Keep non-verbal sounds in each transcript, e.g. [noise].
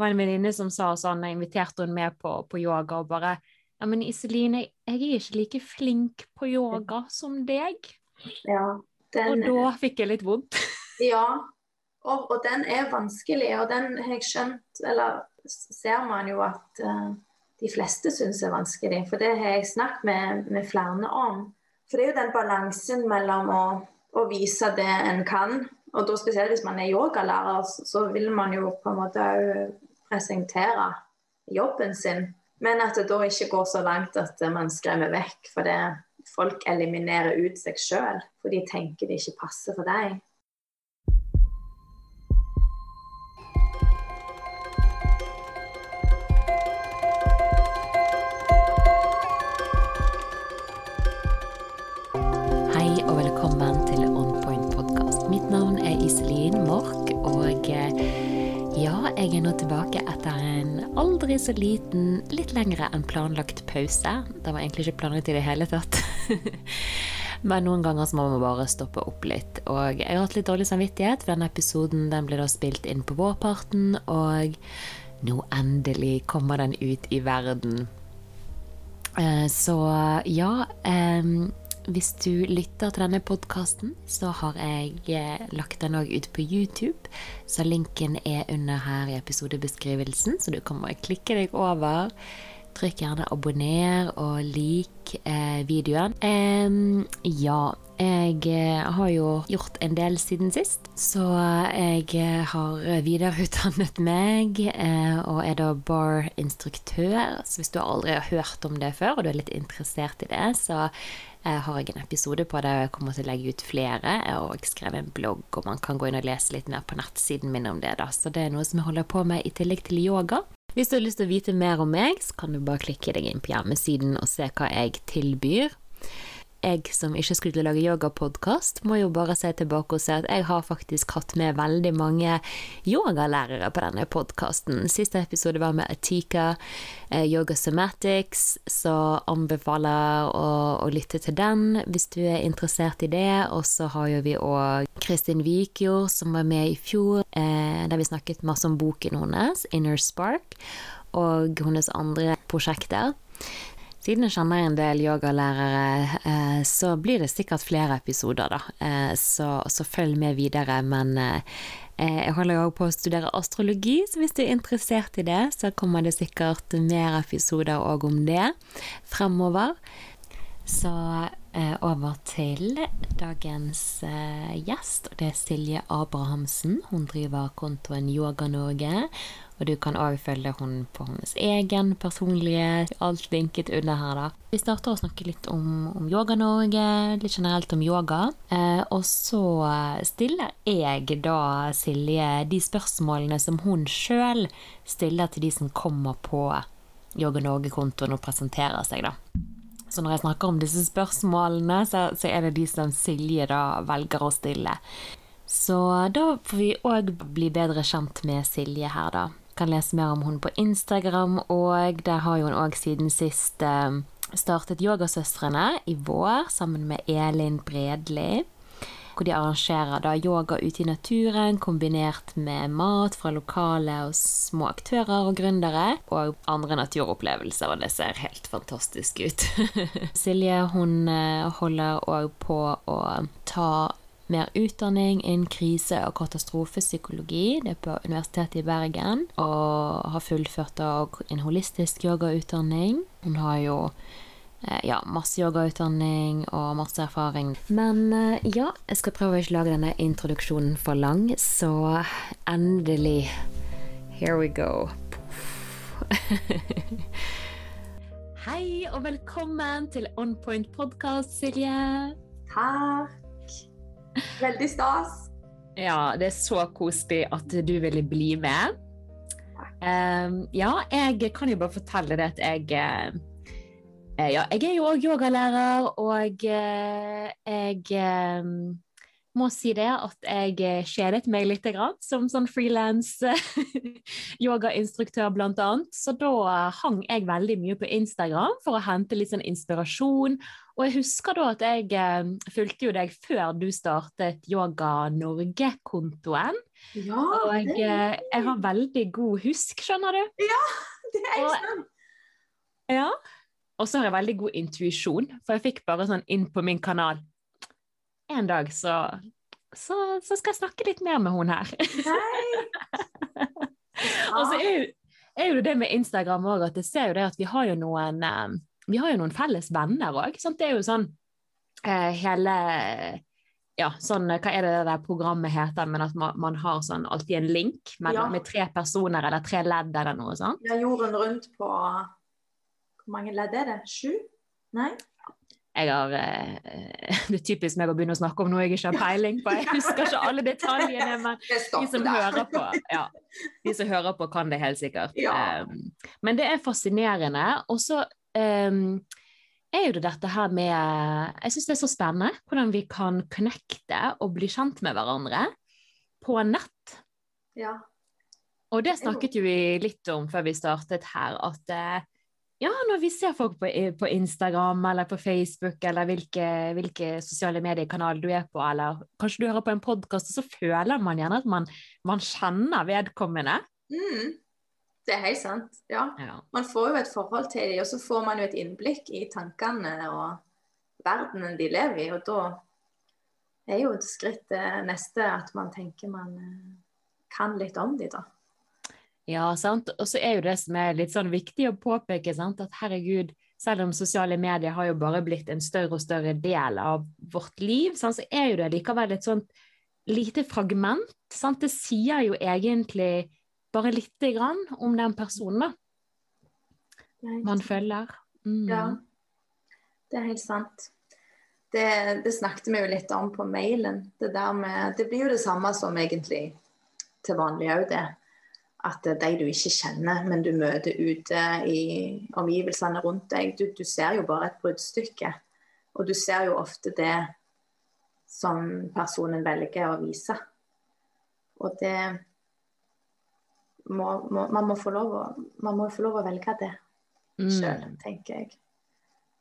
var en venninne som sa sånn, jeg inviterte hun med på, på yoga, og bare Ja, men Iselin, jeg, jeg er ikke like flink på yoga som deg. Ja, den, Og da fikk jeg litt vondt. [laughs] ja. Og, og den er vanskelig, og den har jeg skjønt Eller ser man jo at uh, de fleste syns er vanskelig, for det har jeg snakket med, med flere om. For det er jo den balansen mellom å, å vise det en kan, og da spesielt hvis man er yogalærer, så, så vil man jo på en måte presentere jobben sin. Men at det da ikke går så langt at man skremmer vekk, for det folk eliminerer ut seg sjøl. For de tenker det ikke passer for deg. Jeg er nå tilbake etter en aldri så liten, litt lengre enn planlagt pause. Det var egentlig ikke planlagt i det hele tatt. [laughs] Men noen ganger så må man bare stoppe opp litt. Og jeg har hatt litt dårlig samvittighet, for denne episoden den ble da spilt inn på vårparten, og nå endelig kommer den ut i verden. Eh, Så ja Hvis du lytter til denne podkasten, så har jeg eh, lagt den òg ut på YouTube. Så linken er under her i episodebeskrivelsen, så du kan bare klikke deg over. Trykk gjerne abonner og lik eh, videoen. Eh, ja, jeg eh, har jo gjort en del siden sist, så jeg eh, har videreutdannet meg og er da bar-instruktør. Så hvis du aldri har hørt om det før, og du er litt interessert i det, så har jeg en episode på og jeg kommer til å legge ut flere. Og jeg skrev en blogg, og man kan gå inn og lese litt mer på nettsiden min om det. da. Så det er noe som jeg holder på med i tillegg til yoga. Hvis du har lyst til å vite mer om meg, så kan du bare klikke deg inn på hjemmesiden og se hva jeg tilbyr. Jeg som ikke skulle lage yogapodkast, må jo bare se tilbake og se at jeg har faktisk hatt med veldig mange yogalærere på denne podkasten. Siste episode var med Atika, eh, Yoga Somatics, så anbefaler å, å lytte til den hvis du er interessert i det. Og så har jo vi òg Kristin Vikjord, som var med i fjor, eh, der vi snakket masse om boken hennes, Inner Spark, og hennes andre prosjekter. Siden jeg kjenner en del yogalærere, eh, så blir det sikkert flere episoder, da. Eh, så, så følg med videre. Men eh, jeg holder jo òg på å studere astrologi, så hvis du er interessert i det, så kommer det sikkert mer episoder òg om det fremover. Så over til dagens gjest, og det er Silje Abrahamsen. Hun driver kontoen Yoga Norge. Og du kan òg følge henne på hennes egen personlige Alt linket under her, da. Vi starter å snakke litt om, om Yoga Norge, litt generelt om yoga. Eh, og så stiller jeg da Silje de spørsmålene som hun sjøl stiller til de som kommer på Yoga Norge-kontoen og presenterer seg, da. Så når jeg snakker om disse spørsmålene, så, så er det de som Silje da velger å stille. Så da får vi òg bli bedre kjent med Silje her, da. Kan lese mer om hun på Instagram, og der har hun òg siden sist eh, startet Yogasøstrene i vår sammen med Elin Bredli. Hvor de arrangerer da yoga ute i naturen kombinert med mat fra lokale og små aktører og gründere. Og andre naturopplevelser, og det ser helt fantastisk ut. [laughs] Silje hun eh, holder òg på å ta mer utdanning innen krise- og katastrofepsykologi. Det er på Universitetet i Bergen. Og har fullført en holistisk yogautdanning. Hun har jo eh, ja, masse yogautdanning og masse erfaring. Men eh, ja, jeg skal prøve å ikke lage denne introduksjonen for lang, så endelig Here we go. [laughs] Hei og velkommen til On Point podcast, Silje. Takk. Veldig stas. Ja, det er så koselig at du ville bli med. Um, ja, jeg kan jo bare fortelle det at jeg uh, Ja, jeg er jo òg yogalærer, og uh, jeg um, må si det at jeg eh, kjedet meg litt grann, som sånn frilans [laughs] yogainstruktør blant annet. Så da hang jeg veldig mye på Instagram for å hente litt sånn inspirasjon. Og jeg husker da at jeg eh, fulgte jo deg før du startet Yoga Norge-kontoen. Ja, Og jeg, eh, jeg har veldig god husk, skjønner du. Ja, det er jeg sant. Ja. Og så har jeg veldig god intuisjon, for jeg fikk bare sånn inn på min kanal. En dag så, så, så skal jeg snakke litt mer med hun her. Nei. Og så er, jo- er jo det med Instagram òg at jeg ser jo det at vi har jo noen eh, Vi har jo noen felles venner òg. Det er jo sånn eh, hele ja, sånn, Hva er det det der programmet heter, men at man, man har sånn alltid en link med, Ja. med tre personer eller tre ledd eller noe sånt? Ja, jorden rundt på Hvor mange ledd er det? Sju? Nei? Jeg har, eh, [laughs] det er typisk meg å begynne å snakke om noe jeg ikke har peiling på. Jeg husker ikke alle detaljene, men de som hører på, ja, de som hører på kan det helt sikkert. Ja. Um, men det er fascinerende. Og så um, er jo det dette her med Jeg syns det er så spennende hvordan vi kan connecte og bli kjent med hverandre på nett. Ja. Og det snakket jo vi litt om før vi startet her, at eh, ja, når vi ser folk på, på Instagram eller på Facebook eller hvilke, hvilke sosiale mediekanaler du er på, eller kanskje du hører på en podkast, så føler man gjerne at man, man kjenner vedkommende. Mm. Det er helt sant. Ja. Ja. Man får jo et forhold til dem, og så får man jo et innblikk i tankene og verdenen de lever i. Og da er jo et skritt eh, neste at man tenker man eh, kan litt om dem, da. Ja, sant. Og så er jo det som er litt sånn viktig å påpeke, sant? at herregud, selv om sosiale medier har jo bare blitt en større og større del av vårt liv, sant? så er jo det likevel et sånt lite fragment. Sant? Det sier jo egentlig bare lite grann om den personen da, man følger. Mm. Ja, det er helt sant. Det, det snakket vi jo litt om på mailen. Det, der med, det blir jo det samme som egentlig til vanlig òg, det. At de du ikke kjenner, men du møter ute i omgivelsene rundt deg. Du, du ser jo bare et bruddstykke. Og du ser jo ofte det som personen velger å vise. Og det må, må, man, må få lov å, man må få lov å velge det sjøl, Mm. tenker jeg.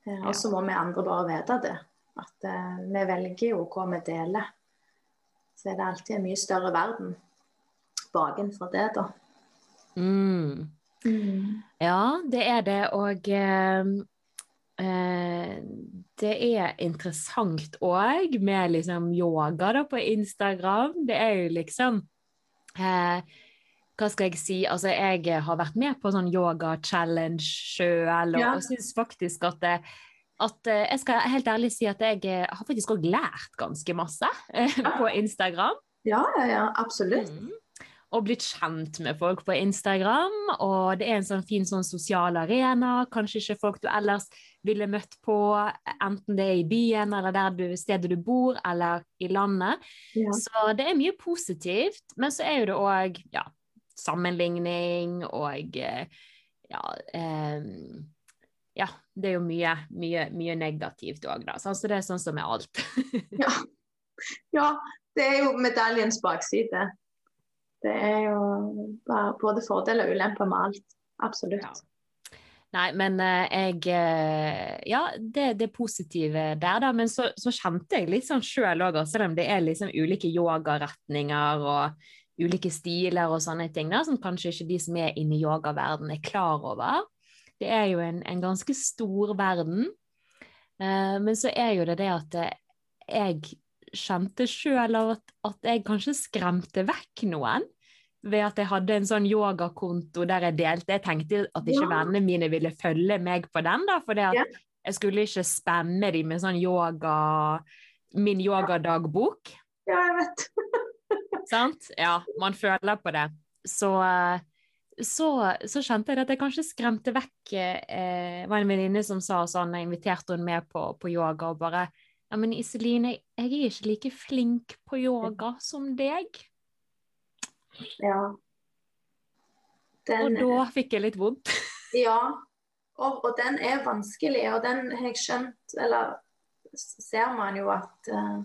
Eh, Og så må vi andre bare vite det. At uh, vi velger jo hva vi deler. Så er det alltid en mye større verden bakenfor det, da. Mm. Ja, det er det, og eh, eh, det er interessant òg med liksom yoga da på Instagram. Det er jo liksom eh, Hva skal jeg si? Altså, jeg har vært med på sånn yoga-challenge sjøl, og, Ja. og syns faktisk at det, at eh, Jeg skal helt ærlig si at jeg eh, har faktisk òg lært ganske masse eh, på Instagram. Ja, ja, ja, absolutt. Mm. Og blitt kjent med folk på Instagram. Og det er en sånn fin sånn sosial arena. Kanskje ikke folk du ellers ville møtt på, enten det er i byen eller der du, stedet du bor, eller i landet. Ja. Så det er mye positivt. Men så er jo det òg ja, sammenligning og eh, ja, eh, ja, det er jo mye, mye, mye negativt òg, da. Så det er sånn som med alt. [laughs] Ja. ja, det er jo medaljens bakside. Det er jo både fordeler og ulemper med alt. Absolutt. Ja. Nei, men eh, jeg eh, Ja, det, det positive der, da. Men så, så kjente jeg litt sånn sjøl òg, selv om det er liksom ulike yogaretninger og ulike stiler og sånne ting, da, som kanskje ikke de som er inne i yogaverdenen er klar over. Det er jo en, en ganske stor verden. Eh, men så er jo det det at jeg kjente sjøl at, at jeg kanskje skremte vekk noen ved at jeg hadde en sånn yogakonto der jeg delte. Jeg tenkte at ikke Ja. vennene mine ville følge meg på den, da, for Ja. jeg skulle ikke spenne dem med sånn yoga min yogadagbok. Ja, jeg vet. [laughs] Sant? Ja, man føler på det. Så, eh, så, så kjente jeg at jeg kanskje skremte vekk eh, var en venninne som sa sånn, jeg inviterte hun med på, på yoga, og bare Ja, men Iselin, jeg, jeg er ikke like flink på yoga som deg. Ja. Den, Og da fikk jeg litt vondt. [laughs] Ja, og, og den er vanskelig, og den har jeg skjønt Eller ser man jo at uh,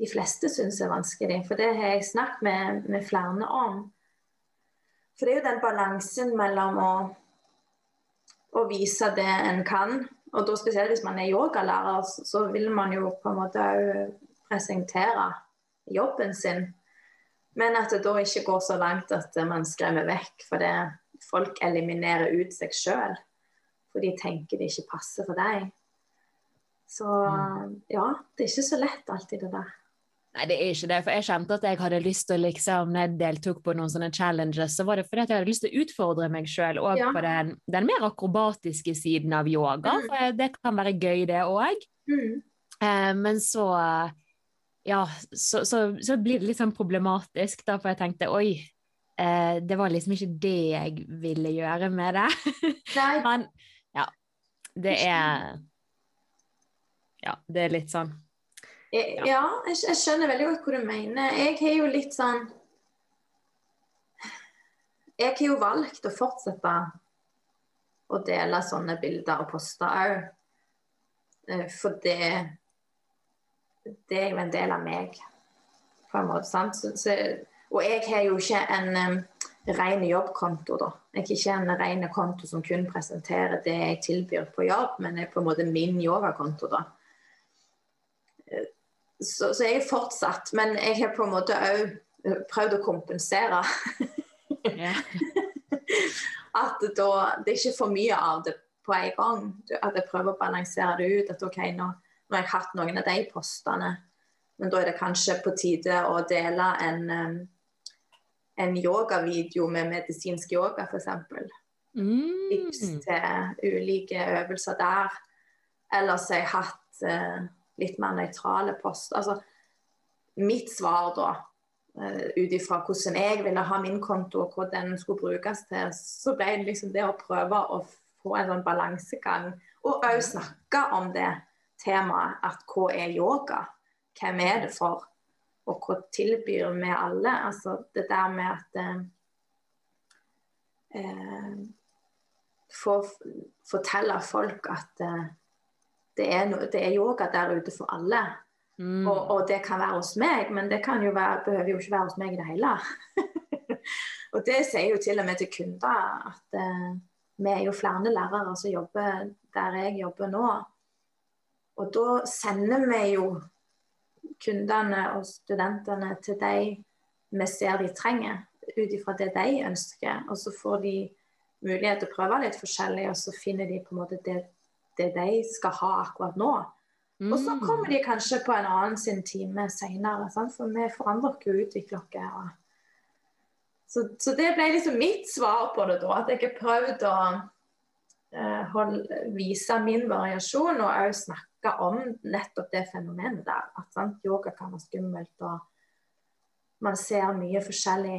de fleste syns er vanskelig. For det har jeg snakket med, med flere om. For det er jo den balansen mellom å, å vise det en kan, og da spesielt hvis man er yogalærer, så vil man jo på en måte òg presentere jobben sin. Men at det da ikke går så langt at man skremmer vekk, for det folk eliminerer ut seg sjøl. For de tenker det ikke passer for deg. Så mm. ja, det er ikke så lett alltid, det der. Nei, det er ikke det. For jeg kjente at jeg hadde lyst til å liksom, når jeg deltok på noen sånne challenges, så var det fordi at jeg hadde lyst til å utfordre meg sjøl òg ja. på den, den, mer akrobatiske siden av yoga. Mm. For det kan være gøy, det òg. Mm. Eh, men så ja, så, så, så, blir det litt sånn problematisk, da, for jeg tenkte oi, eh, det var liksom ikke det jeg ville gjøre med det. [laughs] Men ja, det er Ja, det er litt sånn ja, ja jeg, jeg, skjønner veldig godt hva du mener. Jeg har jo litt sånn Jeg har jo valgt å fortsette å dele sånne bilder og poster òg. Eh, for det Det er jo en del av meg, på en måte. sant? Så, så, og jeg har jo ikke en um, ren jobbkonto, da. Jeg har ikke en ren konto som kun presenterer det jeg tilbyr på jobb, men er på en måte min yogakonto, da så, så, jeg er fortsatt, men jeg har på en måte òg eh, prøvd å kompensere. [laughs] at da det er ikke for mye av det på en gang. At jeg prøver å balansere det ut. At OK, nå, nå har jeg hatt noen av de postene, men da er det kanskje på tide å dele en, en yogavideo med medisinsk yoga, f.eks. Mm. Tips til ulike øvelser der. Ellers har jeg hatt eh, litt mer nøytrale post. Altså, mitt svar da, uh, ut ifra hvordan jeg ville ha min konto og hva den skulle brukes til, så ble det liksom det å prøve å få en sånn balansegang. Og òg snakke om det temaet at hva er yoga? Hvem er det for? Og hva tilbyr vi alle? Altså det der med at eh, eh for, Fortelle folk at eh, det er, no, det er, yoga der ute for alle. Mm. Og, og, det kan være hos meg, men det jo være, behøver jo ikke være hos meg i det hele. [laughs] og det sier jo til og med til kunder at eh, vi er jo flere lærere som jobber der jeg jobber nå. Og da sender vi jo kundene og studentene til de vi ser de trenger, ut ifra det de ønsker. Og så får de mulighet til å prøve litt forskjellig, og så finner de på en måte det det de skal ha akkurat nå. Mm. Og så mm. kommer de kanskje på en annen sin time seinere, for vi forandrer ikke og utvikler oss. Så, så, det ble liksom mitt svar på det da. At jeg har prøvd å eh, holde, vise min variasjon og òg snakke om nettopp det fenomenet der. At sant, yoga kan være skummelt, og man ser mye forskjellig,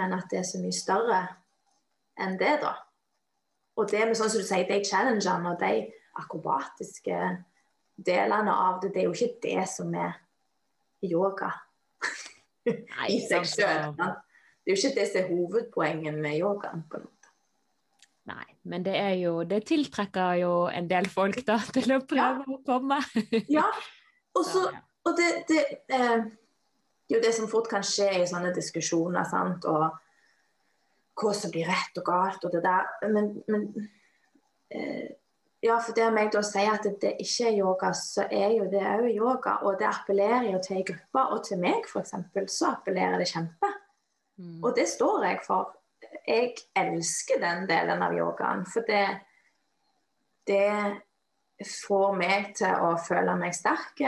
men at det er så mye større enn det, da. Og det med sånn som du sier, de challengene og de akrobatiske delene av det. Det er jo ikke det som er yoga [laughs] i seg sjøl. Det er jo ikke det som er hovedpoenget med yogaen. på en måte. Nei, men det er jo Det tiltrekker jo en del folk da [laughs] til å prøve ja. å komme. [laughs] ja, og, så, og det, det, eh, det, er jo det som fort kan skje i sånne diskusjoner, sant, og hva som blir rett og galt og det der. Men, men eh, ja, for det om jeg da sier at det ikke er yoga, så er jo det òg yoga. Og det appellerer jo til ei gruppe, og til meg f.eks. så appellerer det kjempe. Mm. Og det står jeg for. Jeg elsker den delen av yogaen, for det, det får meg til å føle meg sterk.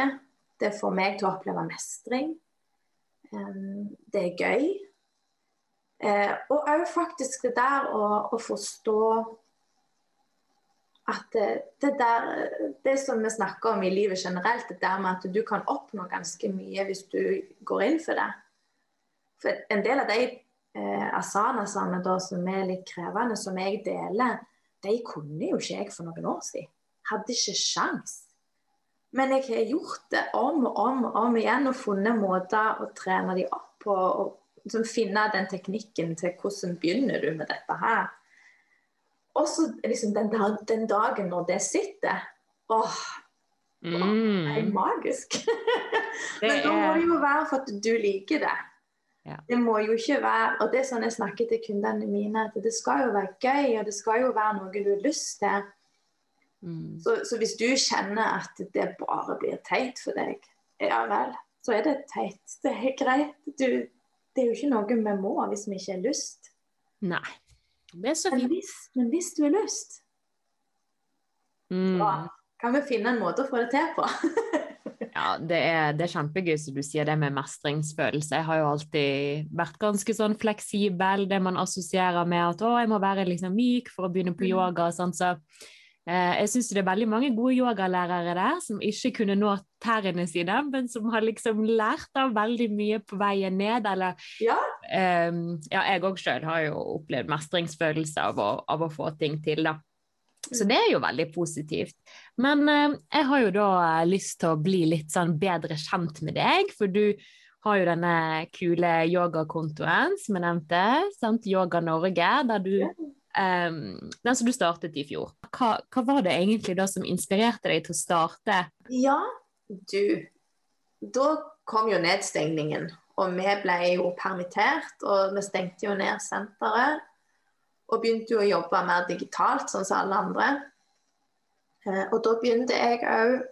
Det får meg til å oppleve mestring. Det er gøy. Eh, og òg faktisk det der å, å forstå at det, der, det som vi snakker om i livet generelt, det der med at du kan oppnå ganske mye hvis du går inn for det. For en del av de eh, asanasene da, som er litt krevende, som jeg deler, de kunne jo ikke jeg for noen år siden. Hadde ikke sjans. Men jeg har gjort det om og om og om igjen og funnet måter å trene de opp på. og og, finne den teknikken til hvordan begynner du med dette her. Og så liksom den, den, dagen når det sitter åh, Det er Mm. magisk. [laughs] Men da må det jo være for at du liker det. Ja. Det må jo ikke være Og det er sånn jeg snakker til kundene mine, at det skal jo være gøy, og det skal jo være noe du har lyst til. mm. Så, så hvis du kjenner at det bare blir teit for deg, ja vel, så er det teit. Det er greit. Du, det er jo ikke noe vi må hvis vi ikke har lyst. Nei. Det er så Men hvis, men hvis du har lyst, Mm. da kan vi finne en måte å få det til på. [laughs] Ja, det er, det er kjempegøy som du sier det med mestringsfølelse. Jeg har jo alltid vært ganske sånn fleksibel, det man assosierer med at å, jeg må være liksom myk for å begynne på Mm. yoga og sånn, så jeg syns det er veldig mange gode yogalærere der som ikke kunne nå tærne sine, men som har liksom lært av veldig mye på veien ned, eller Ja. um, ja, jeg òg sjøl har jo opplevd mestringsfølelse av å, av å få ting til, da. Så det er jo veldig positivt. Men uh, jeg har jo da eh, lyst til å bli litt sånn bedre kjent med deg, for du har jo denne kule yogakontoen som jeg nevnte, sant? Yoga Norge, der du ehm, Den som du startet i fjor. Hva, hva var det egentlig da som inspirerte deg til å starte? Ja, du. Da kom jo nedstengningen, og vi ble jo permittert. Og vi stengte jo ned senteret. Og begynte jo å jobbe mer digitalt, sånn som alle andre. Eh, Og da begynte jeg òg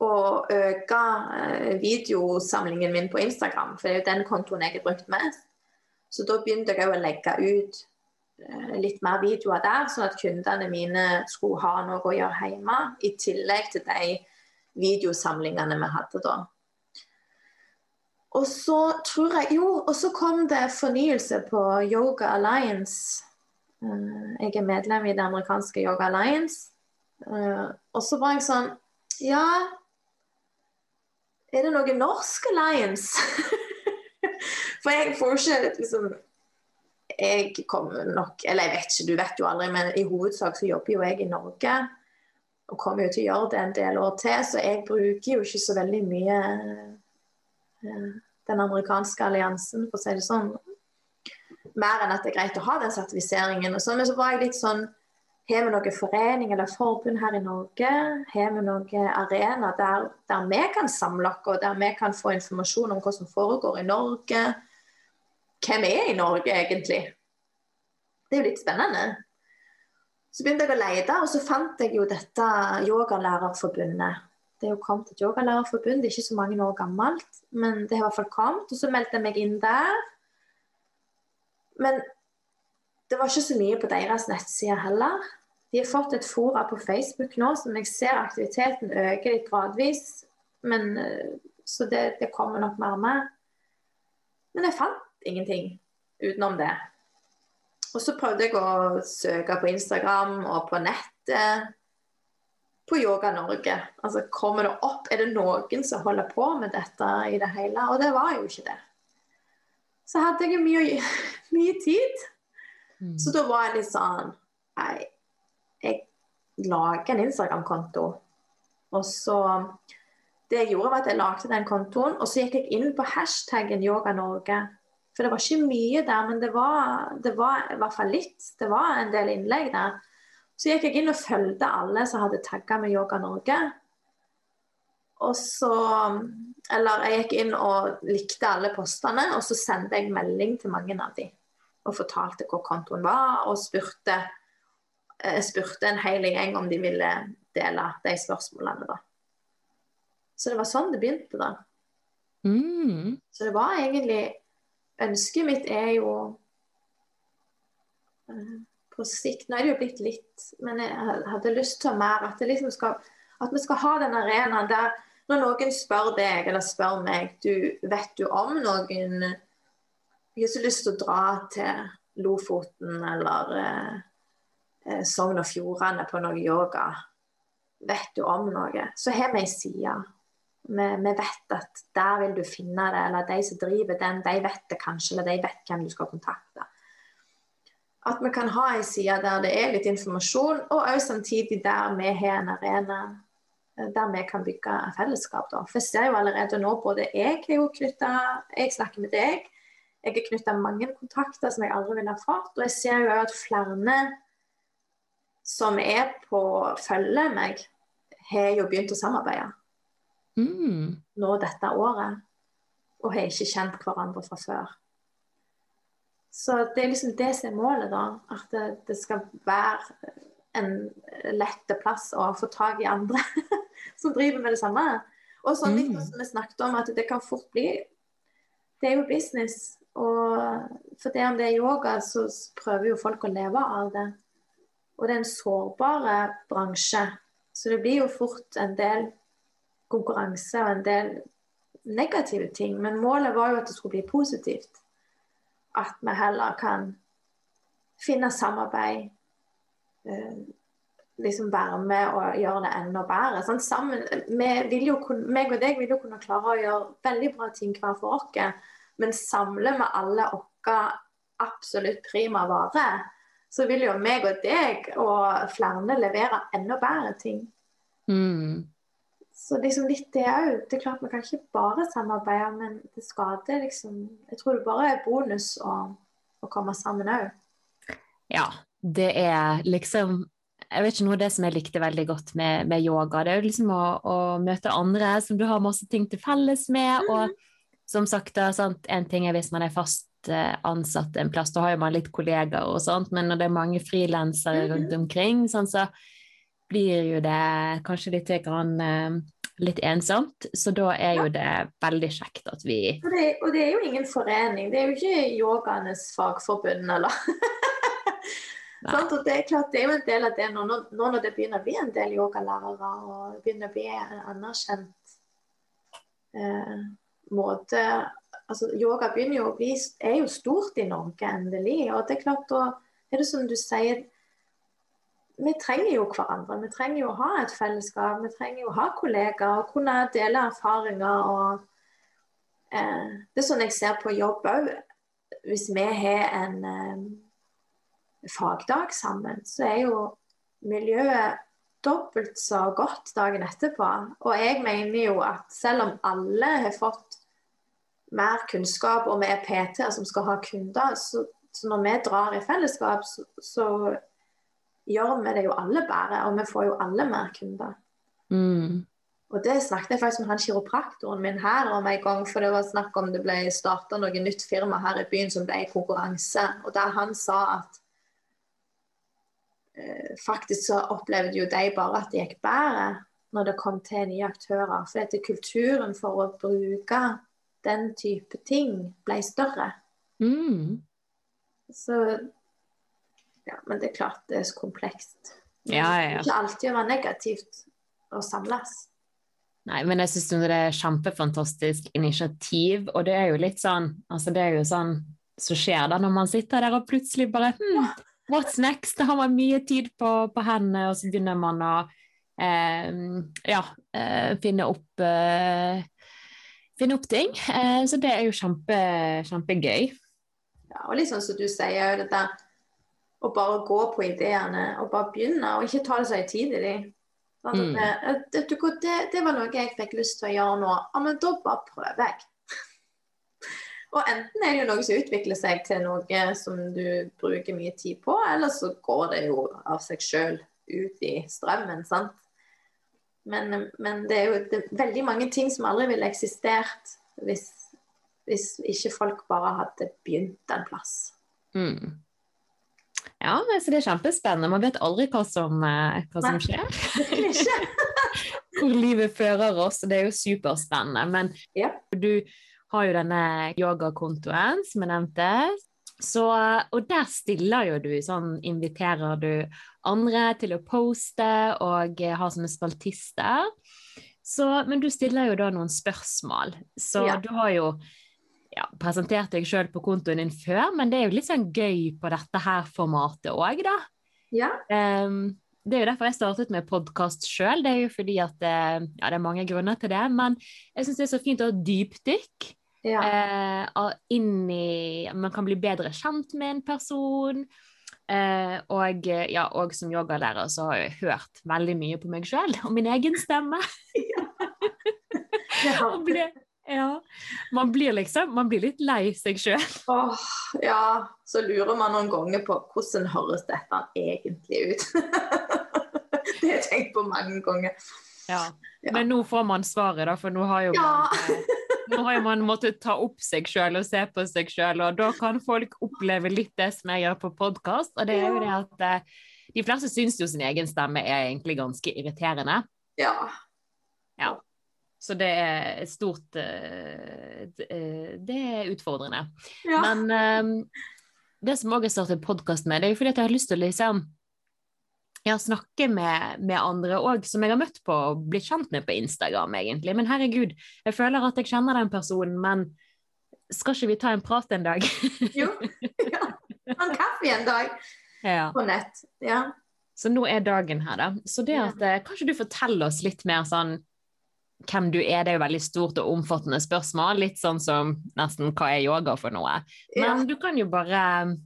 å øke eh, videosamlingen min på Instagram, for det er jo den kontoen jeg har brukt mest. Så da begynte jeg òg å legge ut litt mer videoer der, sånn at kundene mine skulle ha noe å gjøre hjemme, i tillegg til de videosamlingene vi hadde da. Og så tror jeg Jo, og så kom det fornyelse på Yoga Alliance. Eh, Jeg er medlem i det amerikanske Yoga Alliance. Eh, Og så var jeg sånn Ja, er det noe norsk alliance? [laughs] For jeg får ikke liksom Jeg kommer nok Eller jeg vet ikke, du vet jo aldri, men i hovedsak så jobber jo jeg i Norge. Og kommer jo til å gjøre det en del år til, så jeg bruker jo ikke så veldig mye eh, den amerikanske alliansen, for å si det sånn. Mer enn at det er greit å ha den sertifiseringen. og sånn, Men så var jeg litt sånn Har vi noen forening eller forbund her i Norge? Har vi noen arena der, der vi kan samle oss, og der vi kan få informasjon om hva som foregår i Norge? Hvem er i Norge, egentlig? Det er jo litt spennende. Så begynte jeg å lete, og så fant jeg jo dette yogalærerforbundet. Det er jo kommet et yogalærerforbund, det er ikke så mange år gammelt, men det har i hvert fall kommet. Og så meldte jeg meg inn der. Men det var ikke så mye på deres nettside heller. De har fått et fora på Facebook nå, som jeg ser aktiviteten øker litt gradvis. Men, eh, så det, det kommer nok mer med. Men jeg fant ingenting utenom det. Og så prøvde jeg å søke på Instagram og på nettet på Yoga Norge. Altså, Kommer det opp? Er det noen som holder på med dette i det hele? Og det var jo ikke det. Så hadde jeg mye, [laughs] mye tid. Mm. Så da var jeg litt sånn Nei, jeg lager en Instagram-konto. Og så Det jeg gjorde, var at jeg lagde den kontoen, og så gikk jeg inn på hashtaggen Yoga Norge. For det var ikke mye der, men det var, det var i hvert fall litt. Det var en del innlegg der. Så gikk jeg inn og fulgte alle som hadde tagga med Yoga Norge. Og så Eller jeg gikk inn og likte alle postene, og så sendte jeg melding til mange av de. Og fortalte hvor kontoen var, og spurte, eh, spurte en hel gjeng om de ville dele de spørsmålene, da. Så det var sånn det begynte, da. Mm. Så det var egentlig Ønsket mitt er jo eh, På sikt Nå er det jo blitt litt, men jeg hadde lyst til mer at, liksom skal, at vi skal ha den arenaen der når noen spør deg eller spør meg du, Vet du om noen Jeg har så lyst til å dra til Lofoten eller eh, eh, Sogn og Fjordane på noe yoga. Vet du om noe? Så har vi ei side. Vi, vi vet at der vil du finne det, eller de som driver den, de vet det kanskje, eller de vet hvem du skal kontakte. At vi kan ha en side der det er litt informasjon, og også samtidig der vi har en arena der vi kan bygge fellesskap. Da. For jeg ser jo allerede nå, både jeg er jo knytta Jeg snakker med deg. Jeg er knytta mange kontakter som jeg aldri ville ha fått. Og jeg ser jo at flere som er på følge meg, har jo begynt å samarbeide Mm. nå dette året. Og har ikke kjent hverandre fra før. Så det er liksom det som er målet, da. At det, det skal være en lett plass å få tak i andre [laughs] som driver med det samme. Og sånn litt Mm. som vi snakket om, at det kan fort bli Det er jo business. Og for det om det er yoga, så prøver jo folk å leve av det. Og det er en sårbar bransje. Så det blir jo fort en del konkurranse og en del negative ting. Men målet var jo at det skulle bli positivt. At vi heller kan finne samarbeid. eh, liksom være med og gjøre det enda bedre. Sånn, sammen, vi vil jo kunne, meg og deg vil jo kunne klare å gjøre veldig bra ting hver for oss, men samler vi alle våre absolutt prima varer, så vil jo meg og deg og flere levere enda bedre ting. Mm. Så liksom litt det òg. Det er klart vi kan ikke bare samarbeide, men det skader liksom Jeg tror det bare er bonus å, å komme sammen òg. Ja, det er liksom Jeg vet ikke noe av det som jeg likte veldig godt med, med yoga. Det er jo liksom å, å møte andre som du har masse ting til felles med. Og som sagt, da, sant, en ting er hvis man er fast eh, ansatt en plass, da har jo man litt kollegaer og sånt, men når det er mange frilansere Mhm. rundt omkring, sånn, så blir jo det kanskje litt, grann, eh, litt ensomt. Så da er jo det veldig kjekt at vi Og det, og det er jo ingen forening. Det er jo ikke yogaenes fagforbund, eller. [laughs] Og det er klart, det er jo en del av det nå, nå nå når det begynner å bli en del yogalærere, og det begynner å bli en anerkjent eh, måte altså Yoga begynner jo å bli, er jo stort i Norge, endelig. Og det er klart, da er det som du sier Vi trenger jo hverandre. Vi trenger jo å ha et fellesskap. Vi trenger jo å ha kollegaer og kunne dele erfaringer. og eh, Det er sånn jeg ser på jobb òg. Hvis vi har en eh, fagdag sammen, så er jo miljøet dobbelt så godt dagen etterpå. Og jeg mener jo at selv om alle har fått mer kunnskap, og vi er PT-er som skal ha kunder, så, så når vi drar i fellesskap, så, så gjør vi det jo alle bedre, og vi får jo alle mer kunder. mm. Og det snakket jeg faktisk med han kiropraktoren min her om en gang, for det var snakk om det ble starta noe nytt firma her i byen som ble konkurranse, og der han sa at eh, faktisk så opplevde jo de bare at det gikk bedre når det kom til nye aktører. For at kulturen for å bruke den type ting ble større. Mm. Så Ja, men det er klart det er så komplekst. Ja, ja, ja. Det ikke alltid å være negativt å samles. Nei, men jeg syns det er kjempefantastisk initiativ, og det er jo litt sånn altså det er jo sånn som skjer da når man sitter der og plutselig bare hm, What's next? Da har man mye tid på, på hendene, og så begynner man å eh, ja, eh, finne opp eh, finne opp ting. Eh, så det er jo kjempe, kjempegøy. Ja, og litt sånn som du sier, det der å bare gå på ideene og bare begynne, og ikke ta det så høytidelig. Mm. det, hva, det, det var noe jeg fikk lyst til å gjøre nå. Ja, men da bare prøver jeg. [laughs] og enten er det jo noe som utvikler seg til noe som du bruker mye tid på, eller så går det jo av seg sjøl ut i strømmen, sant. Men, men det er jo det, er veldig mange ting som aldri ville eksistert hvis, hvis ikke folk bare hadde begynt en plass. Mm. Ja, så det er kjempespennende. Man vet aldri hva som, eh, hva som skjer. [laughs] Hvor livet fører oss, og det er jo superspennende. Men Ja. du har jo denne yogakontoen som jeg nevnte. Så, og der stiller jo du sånn Inviterer du andre til å poste og har ha sånne spaltister. Så, men du stiller jo da noen spørsmål. Så Ja. du har jo ja, presentert deg sjøl på kontoen din før, men det er jo litt sånn gøy på dette her formatet òg, da. Ja. Um, det er jo derfor jeg startet med podkast sjøl. Det er jo fordi at eh, Ja, det er mange grunner til det, men jeg syns det er så fint å ha dypdykk ja. Uh, av- inn i Man kan bli bedre kjent med en person. Uh, og, eh, ja, og som yogalærer så har jeg hørt veldig mye på meg sjøl og min egen stemme. [laughs] ja. [laughs] Og ble, [laughs] ja, man blir liksom Man blir litt lei seg sjøl. Åh, ja. Så lurer man noen ganger på hvordan høres dette egentlig ut. [laughs] det har jeg tenkt på mange ganger. Ja. Men nå får man svaret, da, for nå har jo Ja. man, eh, [laughs] nå har man måttet ta opp seg sjøl og se på seg sjøl, og da kan folk oppleve litt det som jeg gjør på podkast, og det er jo det at eh, de fleste syns jo sin egen stemme er egentlig ganske irriterende. Ja. Ja. Så det er et stort eh, eh, Det er utfordrende. ja. Men eh, det som òg jeg startet podkast med, det er jo fordi jeg har lyst til å liksom ja, snakke med, med andre òg, som jeg har møtt på og blitt kjent med på Instagram, egentlig. Men herregud, jeg føler at jeg kjenner den personen, men skal ikke vi ta en prat en dag? Jo. Ja. En kaffe en dag [laughs] ja. på nett. Ja. Så nå er dagen her, da. Så det at eh, Kanskje du forteller oss litt mer sånn hvem du er, det er jo veldig stort og omfattende spørsmål. Litt sånn som nesten hva er yoga for noe? ja. Men du kan jo bare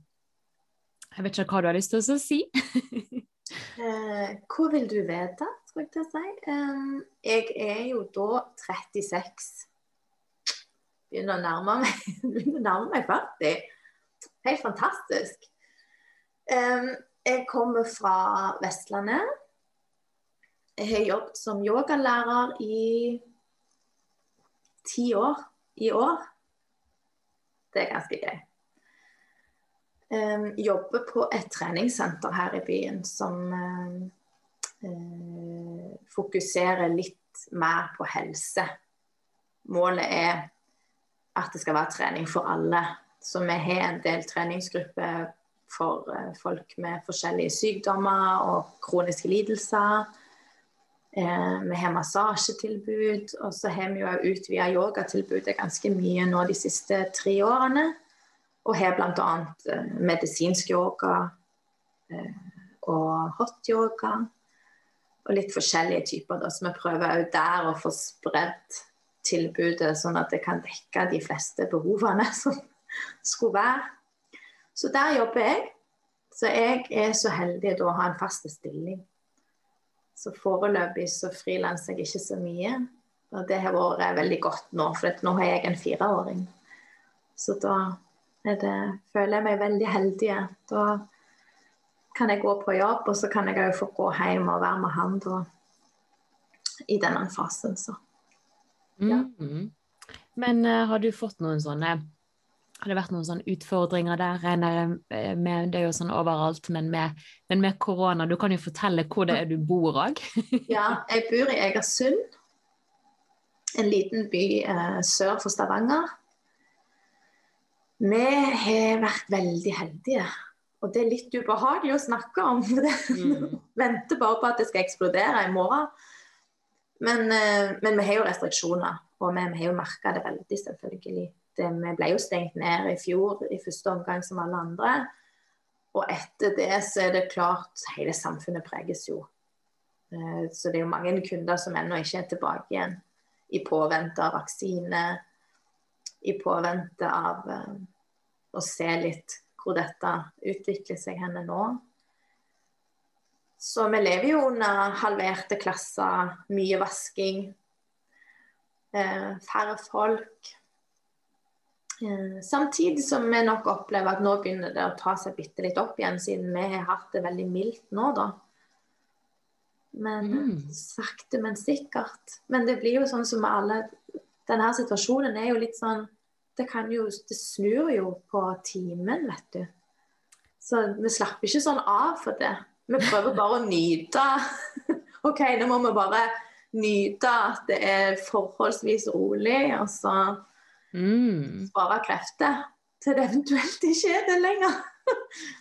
Jeg vet ikke hva du har lyst til å si. [laughs] Eh, hva vil du vite, skulle jeg til å si? Um, jeg er jo da 36. Begynner å nærme meg, [laughs] begynner å nærme meg 40. Helt fantastisk. Um, jeg kommer fra Vestlandet. Jeg har jobbet som yogalærer i ti år i år. Det er ganske gøy. Um, jobber på et treningssenter her i byen som um, eh, fokuserer litt mer på helse. Målet er at det skal være trening for alle. Så vi har en del treningsgrupper for eh, folk med forskjellige sykdommer og kroniske lidelser. Eh, vi har massasjetilbud, og så har vi jo utvida yogatilbudet ganske mye nå de siste tre årene. Og har bl.a. Eh, medisinsk yoga eh, og hot yoga. Og litt forskjellige typer, da, så vi prøver òg der å få spredd tilbudet, sånn at det kan dekke de fleste behovene [laughs] som skulle være. Så der jobber jeg. Så jeg er så heldig da å ha en fast stilling. Så foreløpig så frilanser jeg ikke så mye. Og det har vært veldig godt nå, for nå har jeg en fireåring. Så da det, føler jeg meg veldig heldig. Da kan jeg gå på jobb, og så kan jeg òg få gå hjem og være med han da i denne fasen. Så. Ja. Mhm. Men uh, har du fått noen sånne Har det vært noen sånne utfordringer der? Eh, med, det er jo sånn overalt, men med, men med korona, du kan jo fortelle hvor det er du bor òg. [laughs] Ja, jeg bor i Egersund. En liten by eh, sør for Stavanger. Vi har vært veldig heldige. Og det er litt ubehagelig å snakke om. For Mm. venter bare på at det skal eksplodere i morgen. Men, eh, men vi har jo restriksjoner, og vi, vi har jo merka det veldig, selvfølgelig. Det, vi ble jo stengt ned i fjor i første omgang som alle andre. Og etter det så er det klart hele samfunnet preges jo. Eh, Så det er jo mange kunder som ennå ikke er tilbake igjen. I påvente av vaksine. I påvente av eh, å se litt hvor dette utvikler seg henne nå. Så vi lever jo under halverte klasser, mye vasking. Eh, færre folk. Eh, samtidig som vi nok opplever at nå begynner det å ta seg bitte litt opp igjen, siden vi har hatt det veldig mildt nå, da. Men Mm. sakte, men sikkert. Men det blir jo sånn som alle Denne situasjonen er jo litt sånn Det kan jo Det snur jo på timen, vet du. Så vi slapper ikke sånn av for det. Vi prøver bare å nyte. [laughs] OK, nå må vi bare nyte at det er forholdsvis rolig, og så Mm. spare krefter til det eventuelt ikke er det lenger. [laughs]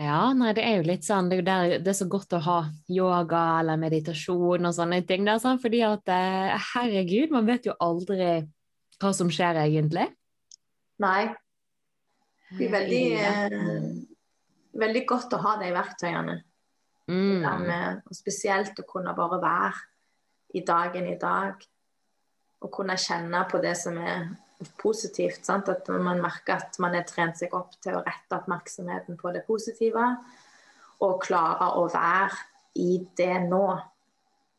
Ja, nei, det er jo litt sånn, det er der det er så godt å ha yoga eller meditasjon og sånne ting der, sånn, fordi at eh, herregud, man vet jo aldri hva som skjer egentlig. Nei. Det er veldig, eh, veldig godt å ha de verktøyene. Mm. med, og spesielt å kunne bare være i dagen i dag. Og kunne kjenne på det som er positivt. Sant? At man merker at man har trent seg opp til å rette oppmerksomheten på det positive. Og klare å være i det nå.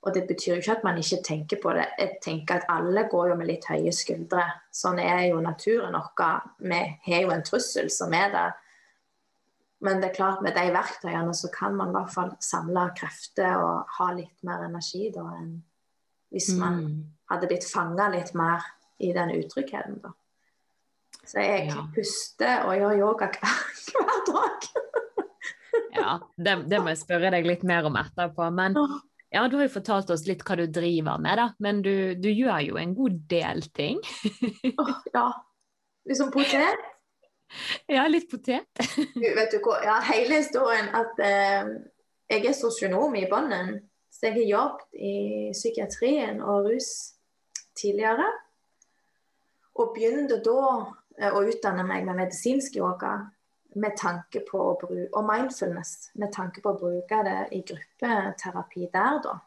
Og det betyr jo ikke at man ikke tenker på det. Jeg tenker at alle går jo med litt høye skuldre. Sånn er jo naturen vår. Vi har jo en trussel som er der. Men det er klart med de verktøyene så kan man i hvert fall samle krefter og ha litt mer energi da enn hvis man Mm. Hadde blitt fanga litt mer i den utryggheten, da. Så jeg Ja. puster og gjør yoga hver, hver dag. [laughs] Ja, det, det må jeg spørre deg litt mer om etterpå. Men ja, du har jo fortalt oss litt hva du driver med, da. Men du, du gjør jo en god del ting. Ja. Liksom potet. [laughs] Ja, litt potet. Du, Vet du hva, ja, hele historien at eh, jeg er sosionom i bunnen. Så jeg har jobbet i psykiatrien og rus tidligere. Og begynte da eh, å utdanne meg med medisinsk yoga med tanke på å bruke, og mindfulness med tanke på å bruke det i gruppeterapi der, da.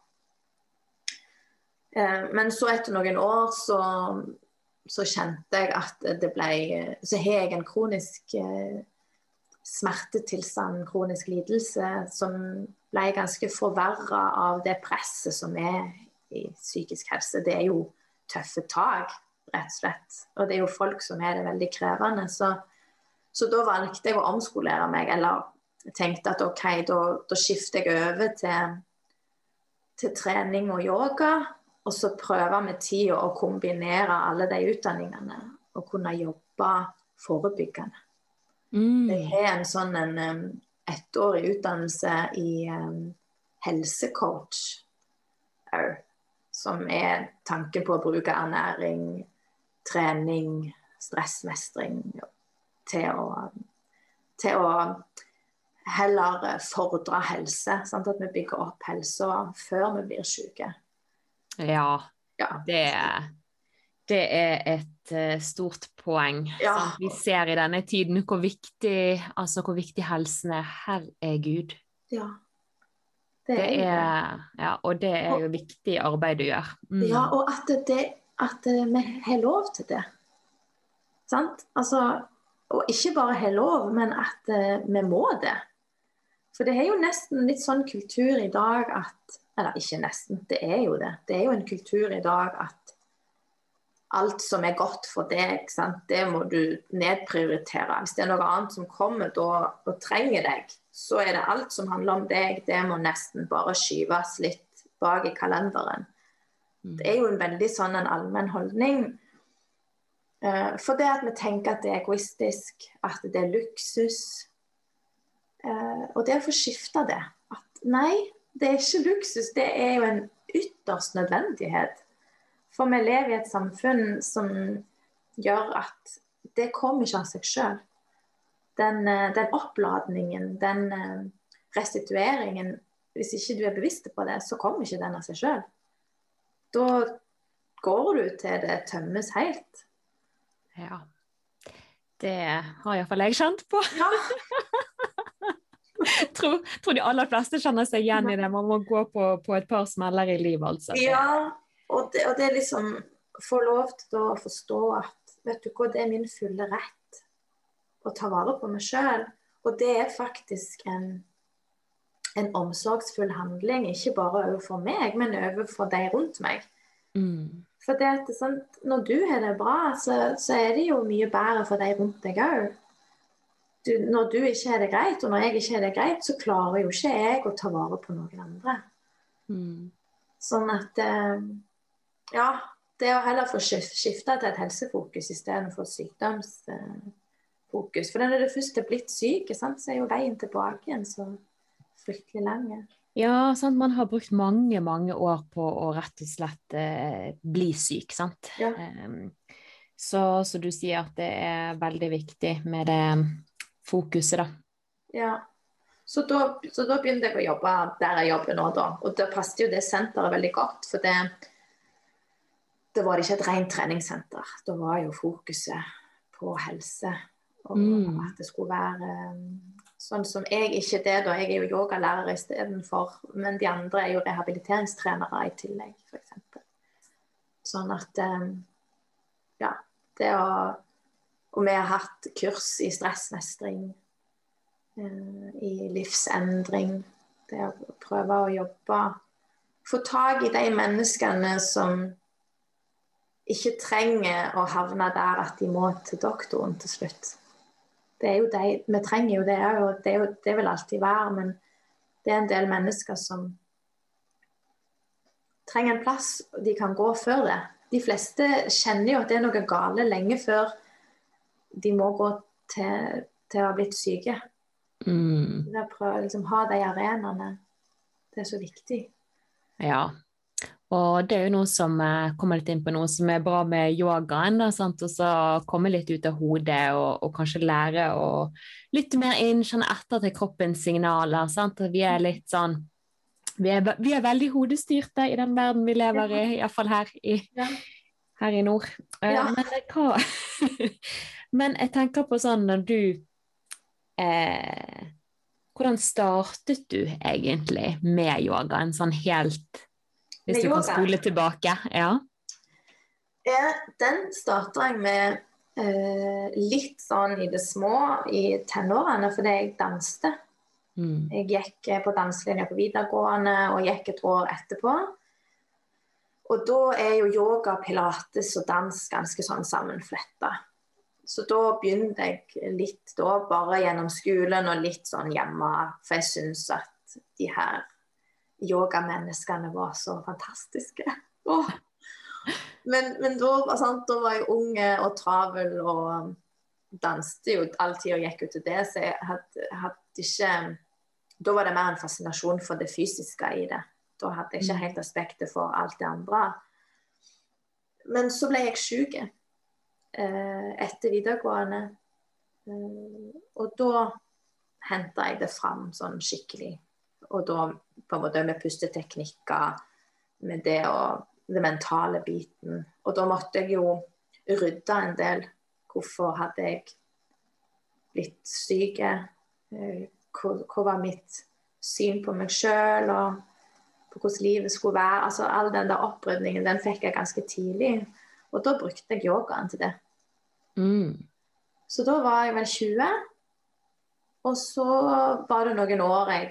Eh, Men så etter noen år så, så kjente jeg at det ble Så har jeg en kronisk eh, smertetilstand, kronisk lidelse, som ble ganske forverra av det presset som er i psykisk helse. Det er jo tøffe tak, rett og slett. Og det er jo folk som er det veldig krevende. Så, så da valgte jeg å omskolere meg, eller tenkte at OK, da, da skifter jeg over til, til trening og yoga. Og så prøve med tida å kombinere alle de utdanningene og kunne jobbe forebyggende. Mm. Jeg har en sånn en ettårig utdannelse i um, helsecoach òg. Som er tanken på å bruke ernæring, trening, stressmestring til å, til å heller fordre helse. Sant? At vi bygger opp helsa før vi blir syke. Ja, Ja. det, det er et eh, stort poeng. Ja. Vi ser i denne tiden hvor viktig, altså hvor viktig helsen er. Herregud. ja. Det er, det. er, ja, og det er jo viktig arbeid du gjør. Mm. Ja, og at, det, at eh, vi har lov til det. Sant? Altså, og ikke bare har lov, men at eh, vi må det. For det er jo nesten litt sånn kultur i dag at Eller ikke nesten, det er jo det. Det er jo en kultur i dag at alt som er godt for deg, sant? det må du nedprioritere. Hvis det er noe annet som kommer da, og trenger deg, så er det alt som handler om deg, det må nesten bare skyves litt bak i kalenderen. Mm. Det er jo en veldig sånn en allmenn holdning. Eh, for det at vi tenker at det er egoistisk, at det er luksus. Eh, og det å få skifte det. At nei, det er ikke luksus, det er jo en ytterst nødvendighet. For vi lever i et samfunn som gjør at det kommer ikke av seg sjøl. Den, eh, den oppladningen, den eh, restitueringen Hvis ikke du er bevisst på det, så kommer ikke den av seg sjøl. Da går du til det tømmes helt. Ja. Det har iallfall jeg kjent på. Ja, [laughs] tror, tror de aller fleste kjenner seg igjen i det. Man må gå på, på et par smeller i livet, altså. ja og, det, og det er liksom Få lov til å forstå at vet du hva, det er min fulle rett å ta vare på meg sjøl. Og det er faktisk en, en omsorgsfull handling, ikke bare overfor meg, men overfor de rundt meg. Mm. For det at, sånn, når du har det bra, så, så er det jo mye bedre for de rundt deg òg. Når du ikke har det greit, og når jeg ikke har det greit, så klarer jo ikke jeg å ta vare på noen andre. Mm. Sånn at eh, Ja, det å heller få skif- skifte til et helsefokus istedenfor sykdomsfokus. For når du først er blitt syk, sant, så er jo veien tilbake igjen så fryktelig lang. Ja, sant? man har brukt mange, mange år på å rett og slett eh, bli syk, sant. Ja. Em, så, så du sier at det er veldig viktig med det fokuset, da. Ja. Så da, så da begynte jeg å jobbe der jeg jobber nå, da. Og da passet jo det senteret veldig godt. For det, det var ikke et rent treningssenter. Da var jo fokuset på helse. Og Mm. at det skulle være um, sånn som jeg ikke det, da. Jeg er jo yogalærer istedenfor. Men de andre er jo rehabiliteringstrenere i tillegg, f.eks. Sånn at um, Ja. Det å Og vi har hatt kurs i stressmestring eh, i livsendring. Det å prøve å jobbe Få tak i de menneskene som ikke trenger å havne der at de må til doktoren til slutt. Det er jo de, vi trenger jo det òg, og det, er jo, det vil alltid være. Men det er en del mennesker som trenger en plass de kan gå før det. De fleste kjenner jo at det er noe gale lenge før de må gå til, til å ha blitt syke. Mm. Prøve å liksom, ha de arenaene, det er så viktig. Ja. Og det er jo noe som eh, kommer litt inn på noe som er bra med yogaen. da, sant? Og så komme litt ut av hodet og, og kanskje lære å lytte mer inn, kjenne etter til kroppens signaler. sant? Vi er litt sånn vi er, vi er veldig hodestyrte i den verden vi lever i, iallfall her i, her i nord. Eh, Ja. Men, hva, [laughs] men jeg tenker på sånn når du eh, Hvordan startet du egentlig med yogaen, sånn helt Hvis du kan spole tilbake? Ja. Ja, den starta jeg med uh, litt sånn i det små i tenårene, fordi jeg danste. Mm. Jeg gikk eh, på danselinja på videregående og gikk et år etterpå. Og da er jo yoga, pilates og dans ganske sånn sammenfletta. Så da begynte jeg litt da, bare gjennom skolen og litt sånn hjemme. For jeg syns at de her yogamenneskene var så fantastiske. Oh. Men, men da, var sant, da var jeg unge og travel og danste jo alltid og gikk ut til det, så jeg hadde, hadde ikke Da var det mer en fascinasjon for det fysiske i det. Da hadde jeg ikke helt aspektet for alt det andre. Men så ble jeg syk eh, etter videregående. Eh, og da henta jeg det fram sånn skikkelig. Og da på en måte med pusteteknikker, med det og den mentale biten. Og da måtte jeg jo rydde en del. Hvorfor hadde jeg blitt syk? Eh, Hva, hva var mitt syn på meg sjøl, og på hvordan livet skulle være? Altså All den der opprydningen den fikk jeg ganske tidlig. Og da brukte jeg yogaen til det. Mm. Så da var jeg vel 20. Og så var det noen år jeg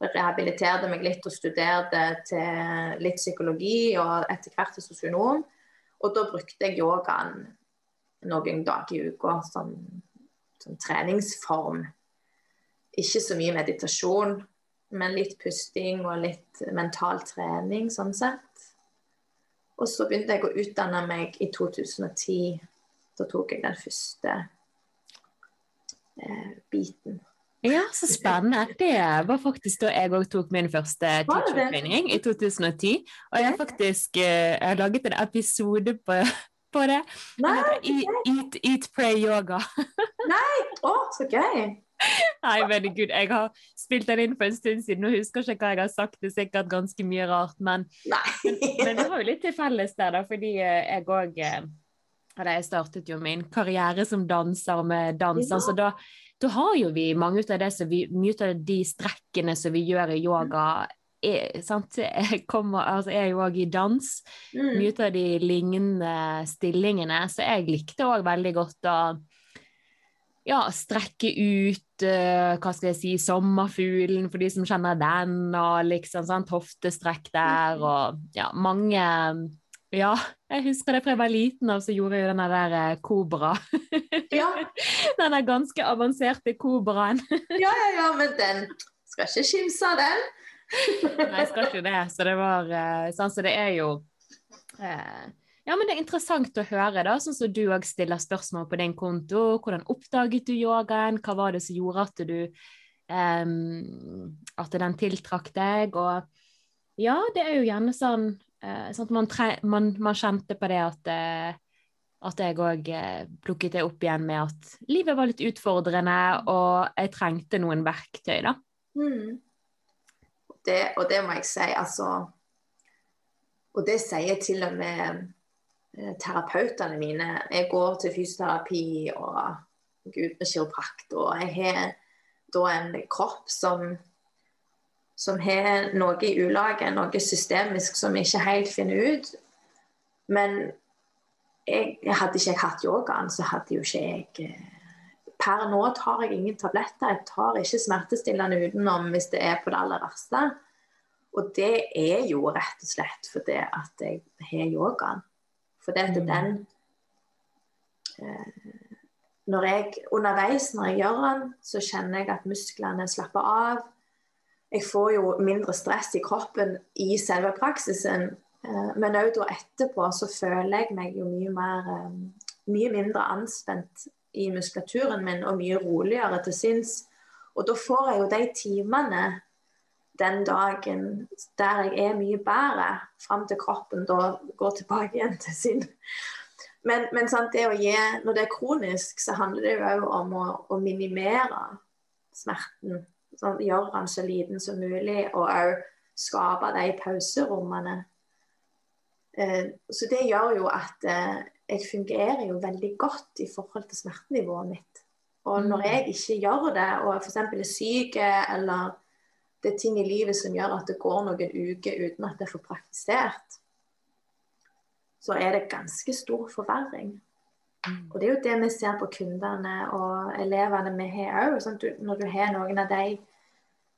rehabiliterte meg litt og studerte til litt psykologi og etter hvert til sosionom. Og da brukte jeg yogaen noen dager i uka som, som treningsform. Ikke så mye meditasjon, men litt pusting og litt mental trening sånn sett. Og så begynte jeg å utdanne meg i 2010. Da tok jeg den første eh, biten. Ja, så spennende. Det var faktisk da jeg òg tok min første teacher-training i 2010. Og jeg har faktisk eh, jeg har laget en episode på, på det. Nei, Eat, eat, Pray Yoga. [laughs] Nei! å, så gøy! Nei, men gud. Jeg har spilt den inn for en stund siden og husker ikke hva jeg har sagt. Det er sikkert ganske mye rart, men, Nei. men vi har jo litt til felles der, da, fordi eh, jeg òg Jeg startet jo min karriere som danser med dans. Ja. altså da da har jo vi mange av vi, mye av de strekkene som vi gjør i yoga, er, sant, er, kommer, altså er jo òg i dans. Mm. Mye av de lignende stillingene. Så jeg likte òg veldig godt å ja, strekke ut uh, hva skal jeg si, sommerfuglen for de som kjenner den, og liksom sånn hoftestrekk der, og ja, mange Ja, jeg husker det fra jeg var liten av, så gjorde jeg jo den der eh, kobra. Ja. [laughs] den der ganske avanserte kobraen. [laughs] ja, ja, ja, men den skal ikke kimse av den. [laughs] Nei, jeg skal ikke det. Så det var sånn sånn, så det er jo eh, Ja, men det er interessant å høre, da, sånn som du òg stiller spørsmål på din konto. Hvordan oppdaget du yogaen? Hva var det som gjorde at du um, At den tiltrakk deg? Og ja, det er jo gjerne sånn eh, sånn at man, man, man kjente på det at eh, at jeg òg eh, plukket det opp igjen med at livet var litt utfordrende, og jeg trengte noen verktøy, da. Mm. Det, og det må jeg si, altså Og det sier til og med eh, terapeutene mine. Jeg går til fysioterapi og gud kiroprakt, og jeg har da en kropp som som har noe i ulaget, noe systemisk som vi ikke helt finner ut. Men jeg, hadde ikke jeg hatt yogaen, så hadde jo ikke jeg eh, Per nå tar jeg ingen tabletter. Jeg tar ikke smertestillende utenom hvis det er på det aller verste. Og det er jo rett og slett fordi at jeg har yogaen. For det at Mm. den eh, når jeg, Underveis når jeg gjør den, så kjenner jeg at musklene slapper av. jeg får jo mindre stress i kroppen i selve praksisen. Eh, men òg da etterpå så føler jeg meg jo mye mer eh, Mye mindre anspent i muskulaturen min og mye roligere til sinns. Og da får jeg jo de timene den dagen der jeg er mye bedre, fram til kroppen da går tilbake igjen til sin men, men sant, det gi, når det er kronisk, så handler det jo òg om å, å, minimere smerten. Sånn, gjøre den så liten som mulig, og òg skape de pauserommene. Eh, så det gjør jo at eh, jeg fungerer jo veldig godt i forhold til smertenivået mitt. Og når mm. jeg ikke gjør det, og f.eks. er syk, eller det er ting i livet som gjør at det går noen uker uten at jeg får praktisert, så er det ganske stor forverring. Mm. Og Det er jo det vi ser på kundene og elevene vi har òg. Sånn når du har noen av de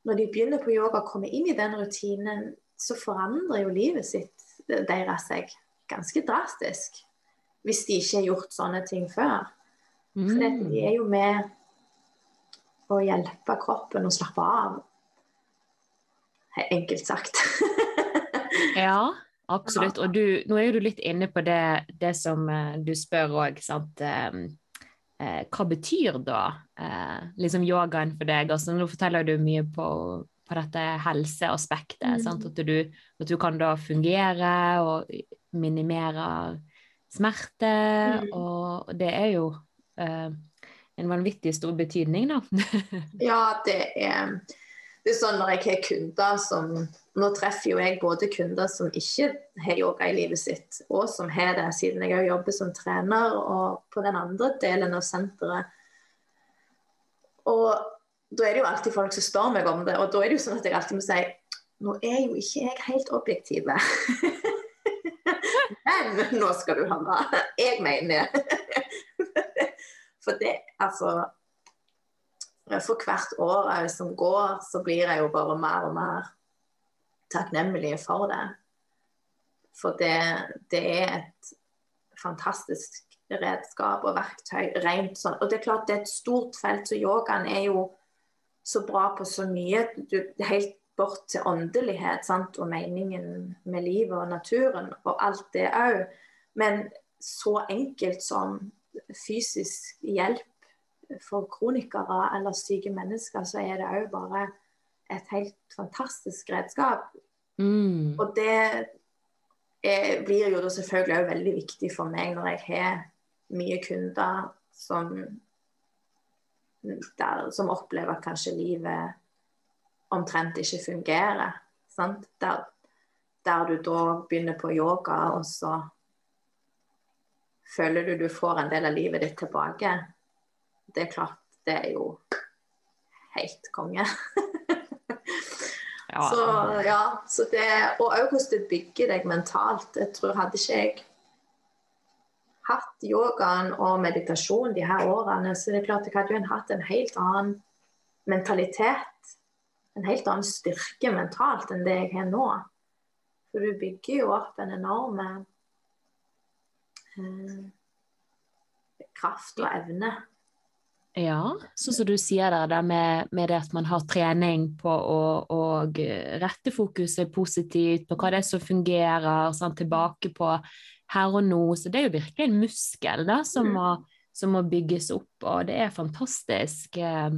Når de begynner på yoga og kommer inn i den rutinen, så forandrer jo livet sitt deres seg ganske drastisk. Hvis de ikke har gjort sånne ting før. Mm. For de er jo med å hjelpe kroppen å slappe av. Enkelt sagt. [laughs] ja. Absolutt. Og du, nå er du litt inne på det, det som uh, du spør òg, sant. Um, uh, hva betyr da liksom yogaen for deg? Altså, nå forteller du mye på, på dette helseaspektet. Mm. At, du, at, du, kan da fungere og minimere smerte. Mm. Og det er jo en vanvittig stor betydning, da. [laughs] ja, det er det er sånn når jeg har kunder som Nå treffer jo jeg både kunder som ikke har yoga i livet sitt, og som har det, siden jeg òg jobber som trener og på den andre delen av senteret. Og da er det jo alltid folk som spør meg om det, og da er det jo sånn at jeg alltid må si Nå er jo ikke jeg helt objektiv. [laughs] Men nå skal du høre. Jeg mener [laughs] For det, altså for hvert år som går, så blir jeg jo bare mer og mer takknemlig for det. For det, det er et fantastisk redskap og verktøy. rent sånn. Og det er klart det er et stort felt, så yogaen er jo så bra på så mye. Du, helt bort til åndelighet sant? og meningen med livet og naturen og alt det òg. Men så enkelt som fysisk hjelp for kronikere eller syke mennesker, så er det òg bare et helt fantastisk redskap. Mm. Og det er, blir jo selvfølgelig òg veldig viktig for meg når jeg har mye kunder som, der, som opplever at kanskje livet omtrent ikke fungerer. Der, der, du da begynner på yoga, og så føler du du får en del av livet ditt tilbake det er klart, det er jo helt konge. ja. Så ja, så det, og òg hvordan det bygger deg mentalt. Jeg tror Hadde ikke jeg hatt yogaen og meditasjon de her årene, så det er klart jeg hadde jo hatt en helt annen mentalitet. En helt annen styrke mentalt enn det jeg har nå. For du bygger jo opp en enorm eh, kraft og evne ja, sånn som du sier der, det med, med, det at man har trening på å, å rette fokuset positivt på hva det er som fungerer, sånn, tilbake på her og nå. Så det er jo virkelig en muskel da, som, mm. må, som må bygges opp, og det er fantastisk eh,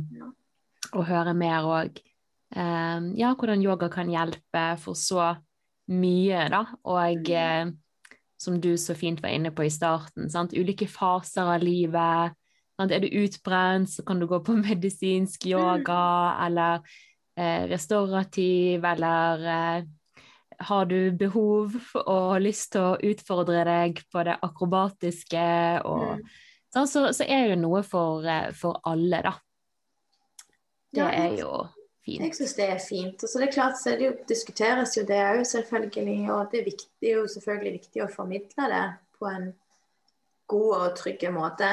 å høre mer òg. Eh, ja, hvordan yoga kan hjelpe for så mye, da. Og mm. eh, som du så fint var inne på i starten, sant? ulike faser av livet er du utbrent, så kan du gå på [laughs] medisinsk yoga eller eh, restaurativ, eller eh, har du behov og lyst til å utfordre deg på det akrobatiske, og, mm. sånn, så, så, er det noe for, eh, for alle, da. Det ja, er jo fint. Jeg syns det er fint. Og så det er klart, så det jo, diskuteres jo det òg, selvfølgelig. Og det er, viktig, jo selvfølgelig viktig å formidle det på en god og trygg måte.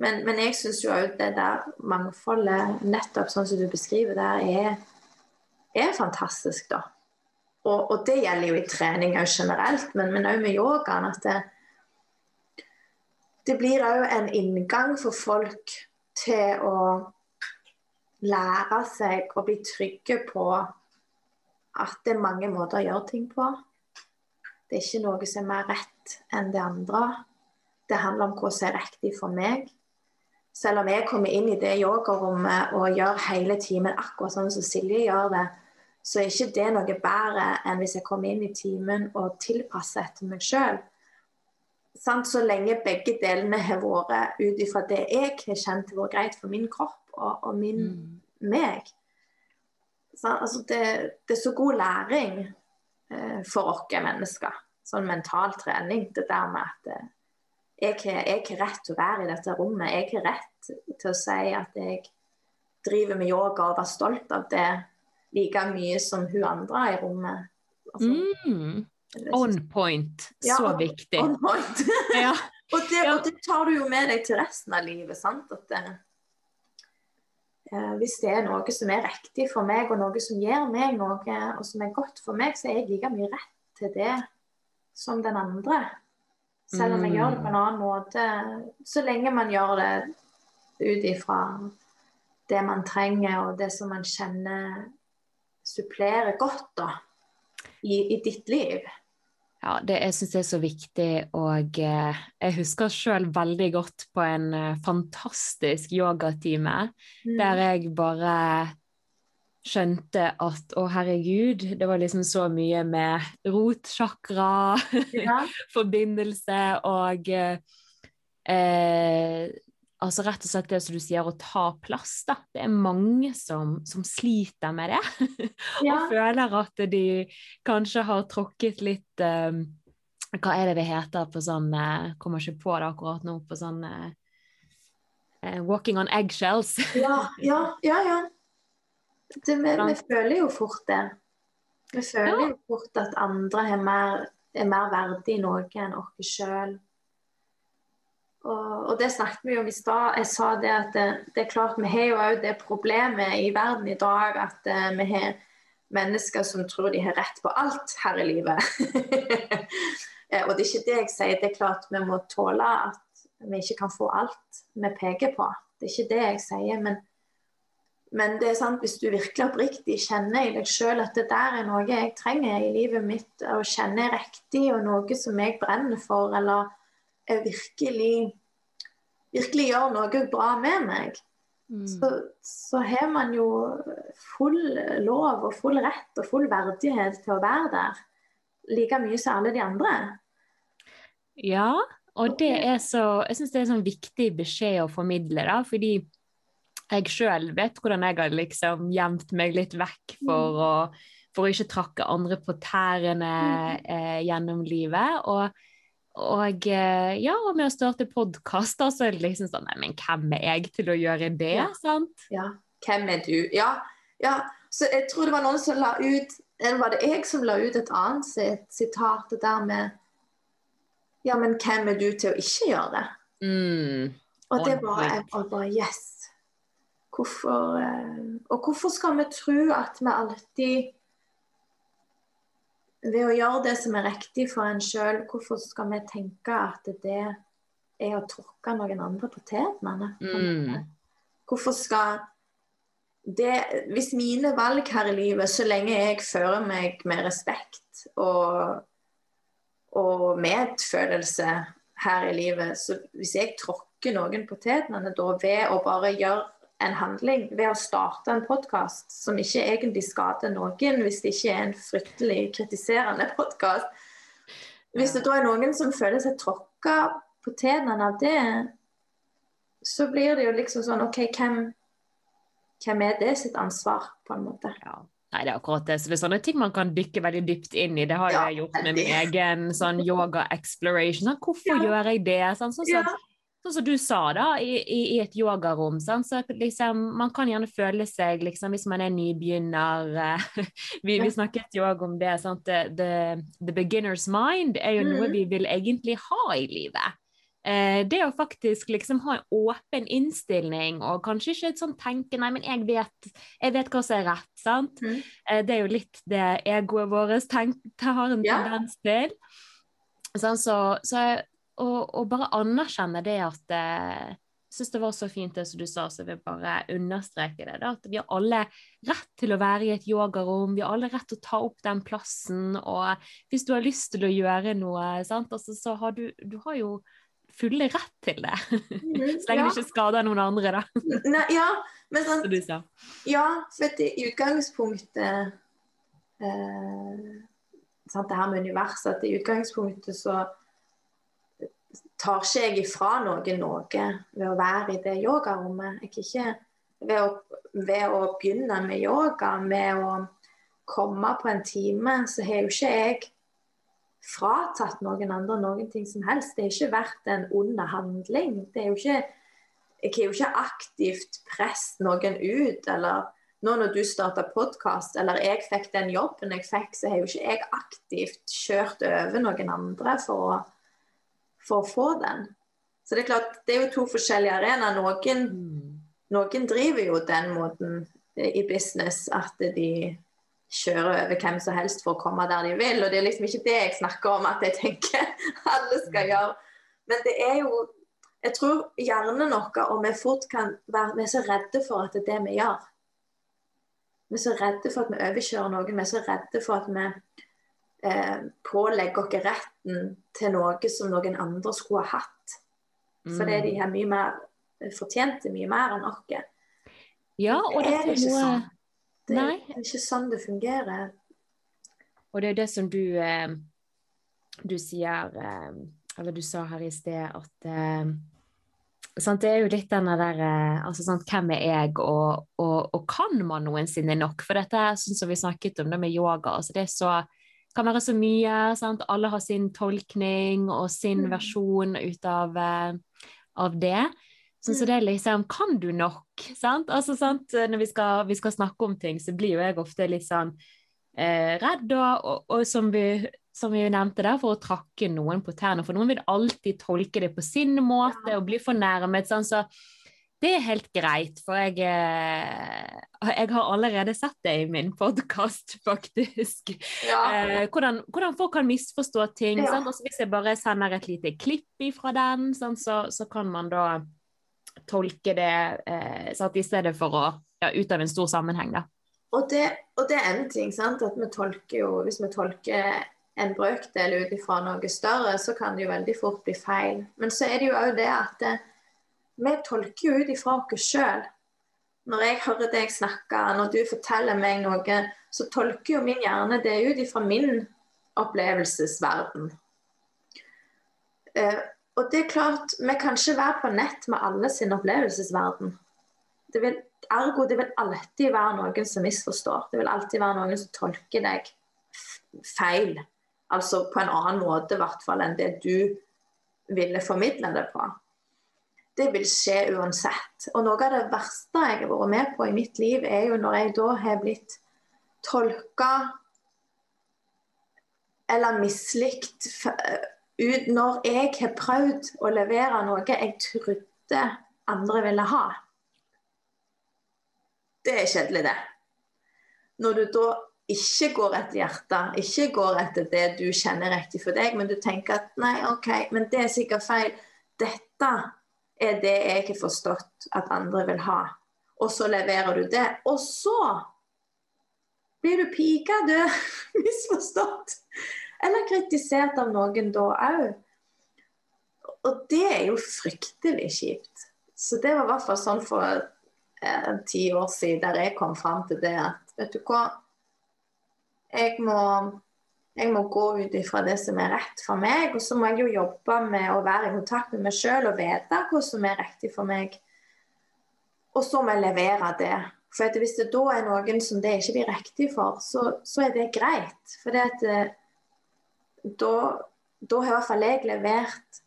Men, men jeg syns jo òg det der mangfoldet, nettopp sånn som du beskriver der, er, er fantastisk, da. Og, og, det gjelder jo i trening òg generelt, men òg med yogaen. At det, det blir òg en inngang for folk til å lære seg å bli trygge på at det er mange måter å gjøre ting på. Det er ikke noe som er mer rett enn det andre. Det handler om hva som er riktig for meg. Selv om jeg kommer inn i det yogarommet og gjør hele timen akkurat sånn som Silje gjør det, så er ikke det noe bedre enn hvis jeg kommer inn i timen og tilpasser etter meg sjøl. Så lenge begge delene har vært ut ifra det jeg har kjent vært greit for min kropp og, og min mm. meg. Så, altså det, det, er så god læring eh, for oss mennesker. Sånn mental trening. Det der med at jeg, jeg har rett til å være i dette rommet. Jeg har rett til å si at jeg driver med yoga og være stolt av det like mye som hun andre i rommet. Altså, mm. On point. Ja, så viktig. On point. [laughs] ja. [laughs] og, det, og, det, tar du jo med deg til resten av livet. sant? At det, eh, hvis det er noe som er riktig for meg, og noe som gir meg noe, og som er godt for meg, så er jeg like mye rett til det som den andre. Selv om jeg mm. gjør det på en annen måte. Så lenge man gjør det ut ifra det man trenger, og det som man kjenner supplerer godt da, i, i ditt liv. Ja, det jeg syns er så viktig, og eh, jeg husker sjøl veldig godt på en eh, fantastisk yogatime mm. der jeg bare skjønte at å, herregud, det var liksom så mye med rotsjakra, ja. [laughs] forbindelse og eh, altså rett og slett det som du sier, å ta plass. da. Det er mange som, som sliter med det. [laughs] Ja. og føler at de kanskje har tråkket litt eh, Hva er det det heter på sånn eh, Kommer ikke på det akkurat nå. På sånn uh, uh, Walking on eggshells. ja, ja, ja. ja. Det, vi, vi, føler jo fort det. Vi føler ja. jo fort at andre er mer, er mer verdig noe enn oss sjøl. Og, og, det snakket vi om i stad. Jeg sa det at det, det, er klart vi har jo òg det problemet i verden i dag at uh, vi har mennesker som tror de har rett på alt her i livet. [laughs] Eh, og det er ikke det jeg sier. Det er klart vi må tåle at vi ikke kan få alt vi peker på. Det er ikke det jeg sier. Men, men det er sant, hvis du virkelig oppriktig kjenner i deg sjøl at det der er noe jeg trenger i livet mitt, og kjenner riktig, og noe som jeg brenner for, eller virkelig, virkelig gjør noe bra med meg, mm. så, så har man jo full lov og full rett og full verdighet til å være der. Like mye som alle de andre. Ja, og det er så Jeg syns det er en sånn viktig beskjed å formidle, da, fordi jeg sjøl vet hvordan jeg har liksom gjemt meg litt vekk for mm. å for å ikke trakke andre på tærne mm. eh, gjennom livet. Og og eh, ja, og med å starte podkast, så er det liksom sånn Nei, men hvem er jeg til å gjøre det? Ja. sant? Ja. Hvem er du? Ja. ja. Så jeg tror det var noen som la ut Eller var det jeg som la ut et annet sitat, det der med Ja, men hvem er du til å ikke gjøre det? Mm. Og det var jeg bare Yes. Hvorfor eh, Og hvorfor skal vi tro at vi alltid ved å gjøre det som er riktig for en sjøl, hvorfor skal vi tenke at det er å tråkke noen andre på tærne? Mm. Hvorfor skal det Hvis mine valg her i livet, så lenge jeg fører meg med respekt og, og medfølelse her i livet, så hvis jeg tråkker noen på tærne da ved å bare gjøre en handling ved å starte en podkast som ikke egentlig skader noen, hvis det ikke er en fryktelig kritiserende podkast. Hvis det da er noen som føler seg tråkka på tennene av det, så blir det jo liksom sånn OK, hvem, hvem er det sitt ansvar, på en måte? Ja. Nei, det er akkurat det. Så det er sånne ting man kan dykke veldig dypt inn i. Det har ja, jeg gjort med min egen sånn yoga exploration. Sånn, hvorfor ja. gjør jeg det? Sånn, sånn, sånn, Sånn som du sa, da, i, i et yogarom. Sånn, så liksom, man kan gjerne føle seg, liksom, hvis man er nybegynner eh, [laughs] vi, vi, snakket jo òg om det. Sant? The, the, the, beginner's mind er jo noe mm. vi vil egentlig ha i livet. Eh, det å faktisk liksom ha en åpen innstilling, og kanskje ikke et sånt tenke Nei, men jeg vet, jeg vet hva som er rett. sant? Mm. Eh, det er jo litt det egoet vårt har en tendens til. Sånn, så, så og, og, bare anerkjenne det at Jeg syns det var så fint det som du sa, så jeg vil bare understreke det. Da, at vi har alle rett til å være i et yogarom, vi har alle rett til å ta opp den plassen. Og hvis du har lyst til å gjøre noe, sant, altså, så har du, du har jo fulle rett til det. Mm, [laughs] så lenge ja. du ikke skader noen andre, da. Nei, ja, men sånn, du sa. Ja, for i utgangspunktet eh, sant, Det her med universet, at i utgangspunktet så tar ikke jeg ifra noen noe ved å være i det yogarommet. Jeg ikke, ved, å, ved å begynne med yoga, med å komme på en time, så har jo ikke jeg fratatt noen andre noen ting som helst. Det har ikke vært en ond handling. Det er jo ikke, jeg har jo ikke aktivt presset noen ut. eller nå når du starta podkast, eller jeg fikk den jobben jeg fikk, så har jo ikke jeg aktivt kjørt over noen andre for å for å få den. Så det er klart, det er jo to forskjellige arenaer. Noen, noen driver jo den måten i business at de kjører over hvem som helst for å komme der de vil. Og det er liksom ikke det jeg snakker om at jeg tenker [laughs] alle skal gjøre. Men det er jo Jeg tror gjerne noe og vi fort kan være Vi er så redde for at det er det vi gjør. Vi er så redde for at vi overkjører noen. Vi er så redde for at vi eh, pålegger oss retten til noe som noen andre skulle ha hatt. Fordi de har mye mer fortjente mye mer enn oss. Ja, og det er ikke noe... sånn. Det er Nei. ikke sånn det fungerer. Og det er det som du, eh, du sier eh, Eller du sa her i sted at eh, sant, Det er jo litt denne der altså, sant, Hvem er jeg, og, og, og, kan man noensinne nok? For dette er sånn som vi snakket om det med yoga. altså det er så kan være så mye. Sant? Alle har sin tolkning og sin mm. versjon ut av, uh, av det. Så, så mm. det er liksom Kan du nok? Sant? Altså, sant? Når vi skal, vi skal, snakke om ting, så blir jo jeg ofte litt sånn eh, redd, og, og, og som, vi, som, vi, nevnte der, for å trakke noen på tærne. For noen vil alltid tolke det på sin måte og bli fornærmet. Sånn, så det er helt greit, for jeg, eh, jeg har allerede sett det i min podkast, [laughs] faktisk. Ja. Eh, hvordan, hvordan, folk kan misforstå ting. Ja. Altså, hvis jeg bare sender et lite klipp ifra den, sånn, så, så, kan man da tolke det eh, i stedet for å ja, ut av en stor sammenheng. Da. Og det, og det er en ting, sant? at vi tolker jo Hvis vi tolker en brøkdel ut ifra noe større, så kan det jo veldig fort bli feil. Men så er det jo òg det at det, vi tolker jo ut ifra oss sjøl. Når jeg hører deg snakke, når du forteller meg noe, så tolker jo min hjerne det ut ifra min opplevelsesverden. Eh, og det er klart, vi kan ikke være på nett med alle sin opplevelsesverden. Det vil, ergo det vil alltid være noen som misforstår. Det vil alltid være noen som tolker deg feil. Altså på en annen måte, i hvert fall, enn det du ville formidle det på det vil skje uansett. Og noe av det verste jeg har vært med på i mitt liv, er jo når jeg da har blitt tolka eller mislikt ut når jeg har prøvd å levere noe jeg trodde andre ville ha. Det er kjedelig, det. Når du da ikke går etter hjertet, ikke går etter det du kjenner riktig for deg, men du tenker at nei, OK, men det er sikkert feil. Dette er det jeg har forstått at andre vil ha. Og så leverer du det. Og så blir du pika, død, [laughs] Misforstått. Eller kritisert av noen da òg. Og det er jo fryktelig kjipt. Så det var i hvert fall sånn for eh, ti år siden der jeg kom fram til det at vet du hva, jeg må jeg må gå ut ifra det som er rett for meg, og så må jeg jo jobbe med å være i kontakt med meg sjøl og vite hva som er riktig for meg. Og så må jeg levere det. For hvis det da er noen som det ikke blir riktig for, så, så er det greit. For det at, eh, da, da har i hvert fall jeg levert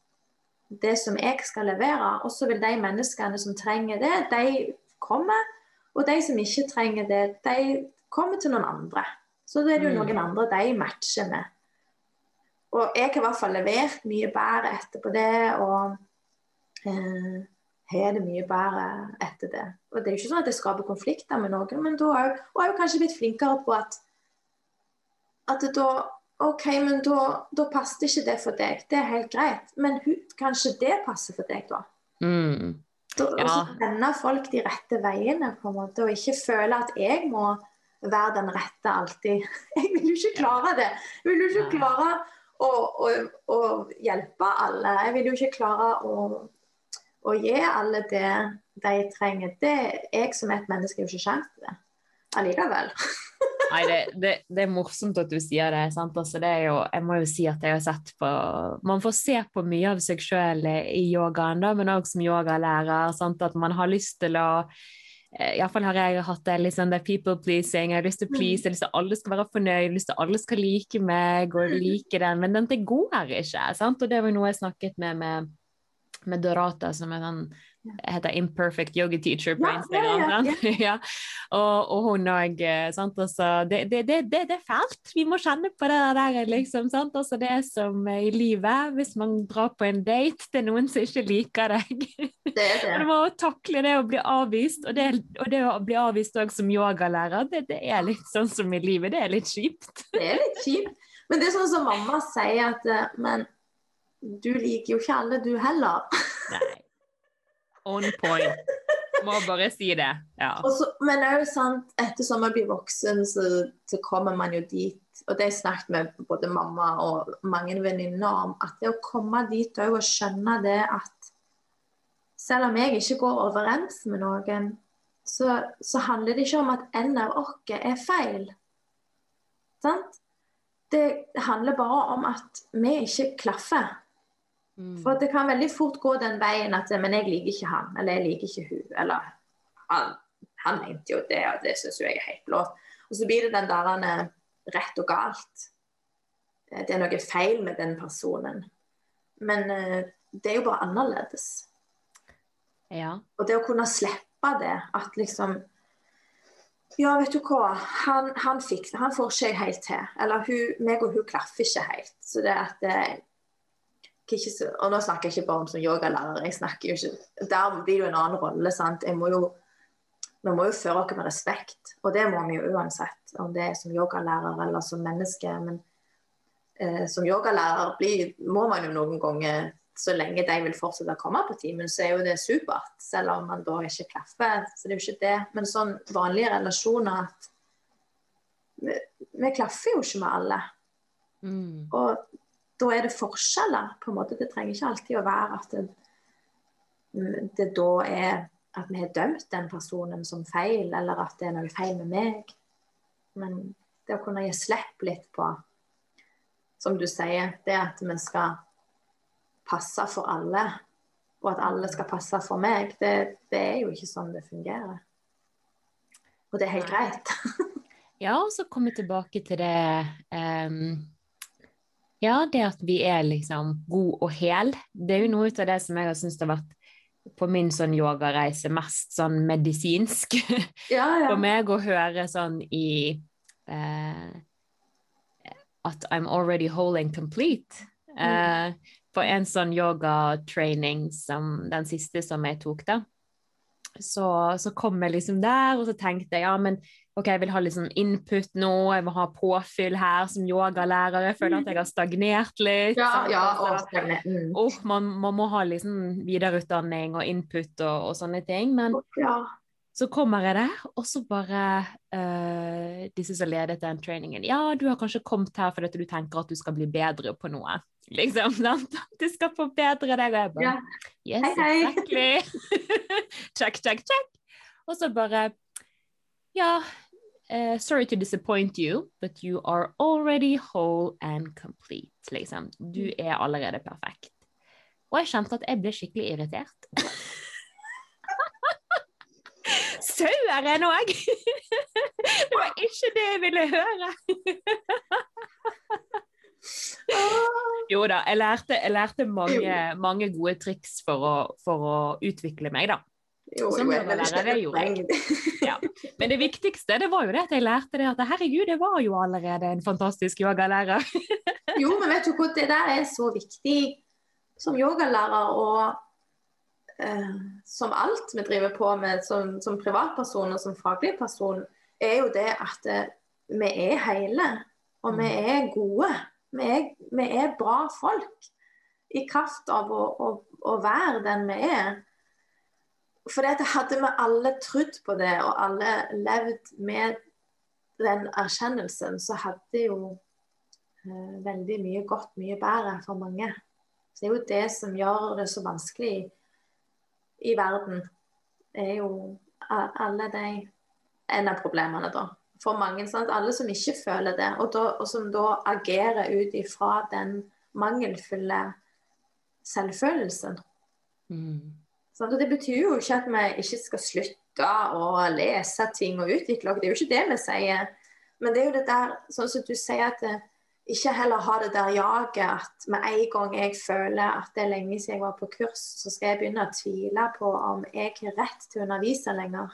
det som jeg skal levere. Og så vil de menneskene som trenger det, de kommer. Og de som ikke trenger det, de kommer til noen andre. Så da er det jo mm. noen andre de matcher med. Og jeg har i hvert fall levert mye bedre etterpå det, og eh, har det mye bedre etter det. Og det er jo ikke sånn at jeg skaper konflikter med noen, men da er jeg jo kanskje blitt flinkere på at at da OK, men da, da passet ikke det for deg. Det er helt greit. Men kanskje det passer for deg, da. Mm. Og Ja. så vende folk de rette veiene, på en måte, og ikke føle at jeg må være den rette alltid. [laughs] Jeg vil jo ikke klare det. Jeg vil jo ikke klare å, å, å hjelpe alle. Jeg vil jo ikke klare å, å gi alle det de trenger. Det Jeg som et menneske har jo ikke kjent til det allikevel. [laughs] Nei, det, det, det er morsomt at du sier det. Sant? Altså, det jo, jeg må jo si at jeg har sett på Man får se på mye av seg sjøl i yogaen, da, men òg som yogalærer. Sant? At man har lyst til å Iallfall har jeg hatt det litt sånn det people pleasing. Jeg har lyst til å please, jeg har lyst til at alle skal være fornøyd, jeg har lyst til at alle skal like meg og like den, men den, det går ikke. Sant? Og det var noe jeg snakket med med, med Dorata, som er sånn heter Imperfect Yoga Teacher på Instagram. ja, ja, [laughs] ja. Og, og hun òg, sant. Altså, det, det, det, det, det er fælt. Vi må kjenne på det der, liksom. Sant? Altså, det som i livet, hvis man drar på en date, er noen som ikke liker deg. [laughs] Det du må takle det å bli avvist, og det, og det å bli avvist òg som yogalærer, det, det er litt sånn som i livet. Det er litt kjipt. Det er litt kjipt. Men det er sånn som mamma sier at eh, Men du liker jo ikke alle, du heller. Nei. On point. Må bare si det. Ja. Så, men det er jo sant, ettersom man blir voksen, så, så kommer man jo dit Og det har jeg snakket med både mamma og mange venninner om, at det å komme dit òg og skjønne det at selv om jeg ikke går overens med noen, så, så handler det ikke om at en av oss er feil. Sant? Det handler bare om at vi ikke klaffer. For det kan veldig fort gå den veien at Men jeg liker ikke han, eller jeg liker ikke hun, eller han, han mente jo det, og det syns jo jeg er helt lov. Og så blir det den der eh, rett og galt. Det er noe feil med den personen. Men eh, det er jo bare annerledes. Ja. Og det å kunne slippe det, at liksom Ja, vet du hva, han, han, fikk, han får ikke jeg helt til. Eller hun, meg og hun klaffer ikke helt. Så det at eh, ikke Og nå snakker jeg ikke bare om som yogalærer, jeg snakker jo ikke Der blir det jo en annen rolle, sant. Jeg må jo, vi må jo føre oss med respekt, og det må vi jo uansett. Om det er som yogalærer eller som menneske. Men eh, som yogalærer blir, må man jo noen ganger så lenge de vil fortsette å komme på timen, så er jo det supert. Selv om man da ikke klaffer. Så det er jo ikke det. Men sånn vanlige relasjoner at vi, vi klaffer jo ikke med alle. Mm. Og da er det forskjeller. på en måte. Det trenger ikke alltid å være at det, det da er at vi har dømt den personen som feil, eller at det er noe feil med meg. Men det å kunne gi slipp litt på, som du sier, det at vi skal passe for alle, og at alle skal passe for meg, det, det er jo ikke sånn det fungerer. Og det er helt greit. [laughs] Ja, og så komme tilbake til det ehm, Ja, det at vi er liksom god og hel. Det er jo noe av det som jeg har syntes har vært på min sånn yogareise mest sånn medisinsk [laughs] Ja, ja. for meg å høre sånn i eh, At I'm already whole and complete. Eh, på en sånn yogatraining som den siste som jeg tok, da. Så, så kom jeg liksom der, og så tenkte jeg ja, men ok, jeg vil ha litt sånn input nå, jeg må ha påfyll her som yogalærer. Jeg føler at jeg har stagnert litt. Ja, ja, og. Mm. åh, man, man må ha liksom videreutdanning og input og, og sånne ting. Men Ja. Så kommer jeg der, og så bare uh, Disse som ledet den trainingen Ja, du har kanskje kommet her fordi du tenker at du skal bli bedre på noe. Liksom, [laughs] sant? Du skal forbedre deg. Og jeg bare Ja. Yes, Hei, hei. exactly. [laughs] check, check, check. Og så bare Ja, uh, sorry to disappoint you, but you are already whole and complete. Liksom. Du Mm. er allerede perfekt. Og jeg kjente at jeg ble skikkelig irritert. [laughs] Saueren jeg! [laughs] Det var ikke det jeg ville høre. [laughs] Jo da, jeg lærte, jeg lærte mange, mange gode triks for å, for å utvikle meg, da. Jo, jo, jeg yogalærer, det jeg. Ja. Men det viktigste det var jo det at jeg lærte det at herregud, jeg var jo allerede en fantastisk yogalærer. Jo, men vet du hva, det der er så viktig som yogalærer og eh, som alt vi driver på med som, som privatperson og som faglig person, er jo det at eh, vi er hele, og vi er gode. Vi er, vi er bra folk i kraft av å, å, å være den vi er. For dette hadde vi alle trodd på det, og alle levd med den erkjennelsen, så hadde jo eh, veldig mye gått mye bedre for mange. Så det er jo det som gjør det så vanskelig i, verden. Er jo alle de En av problemene, da. For mange. Sånn alle som ikke føler det, og, da, og som da agerer ut ifra den mangelfulle selvfølelsen. Mm. Sånn, og det betyr jo ikke at vi ikke skal slutte å lese ting og utvikle oss, det er jo ikke det vi sier. Men det er jo det der, sånn som du sier, at det, ikke heller ha det der jaget at med en gang jeg føler at det er lenge siden jeg var på kurs, så skal jeg begynne å tvile på om jeg har rett til å undervise lenger.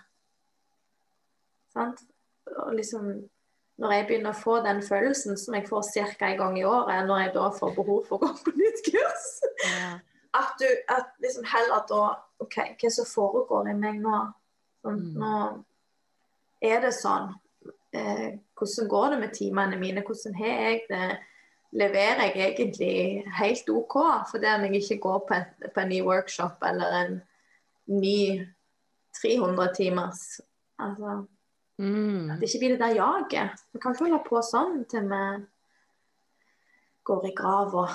Sant? Og liksom, når jeg begynner å få den følelsen som jeg får ca. en gang i året, når jeg da får behov for å gå på nytt kurs, ja. at du at liksom heller da OK, hva som foregår i meg nå? Sånn, mm. Nå er det sånn. Eh, hvordan går det med timene mine? Hvordan har jeg det? Leverer jeg egentlig helt OK fordi om jeg ikke går på en, på en ny workshop eller en ny 300 timers? Altså, mm. At det ikke blir det der jaget. Vi kan ikke holde på sånn til vi går i grava.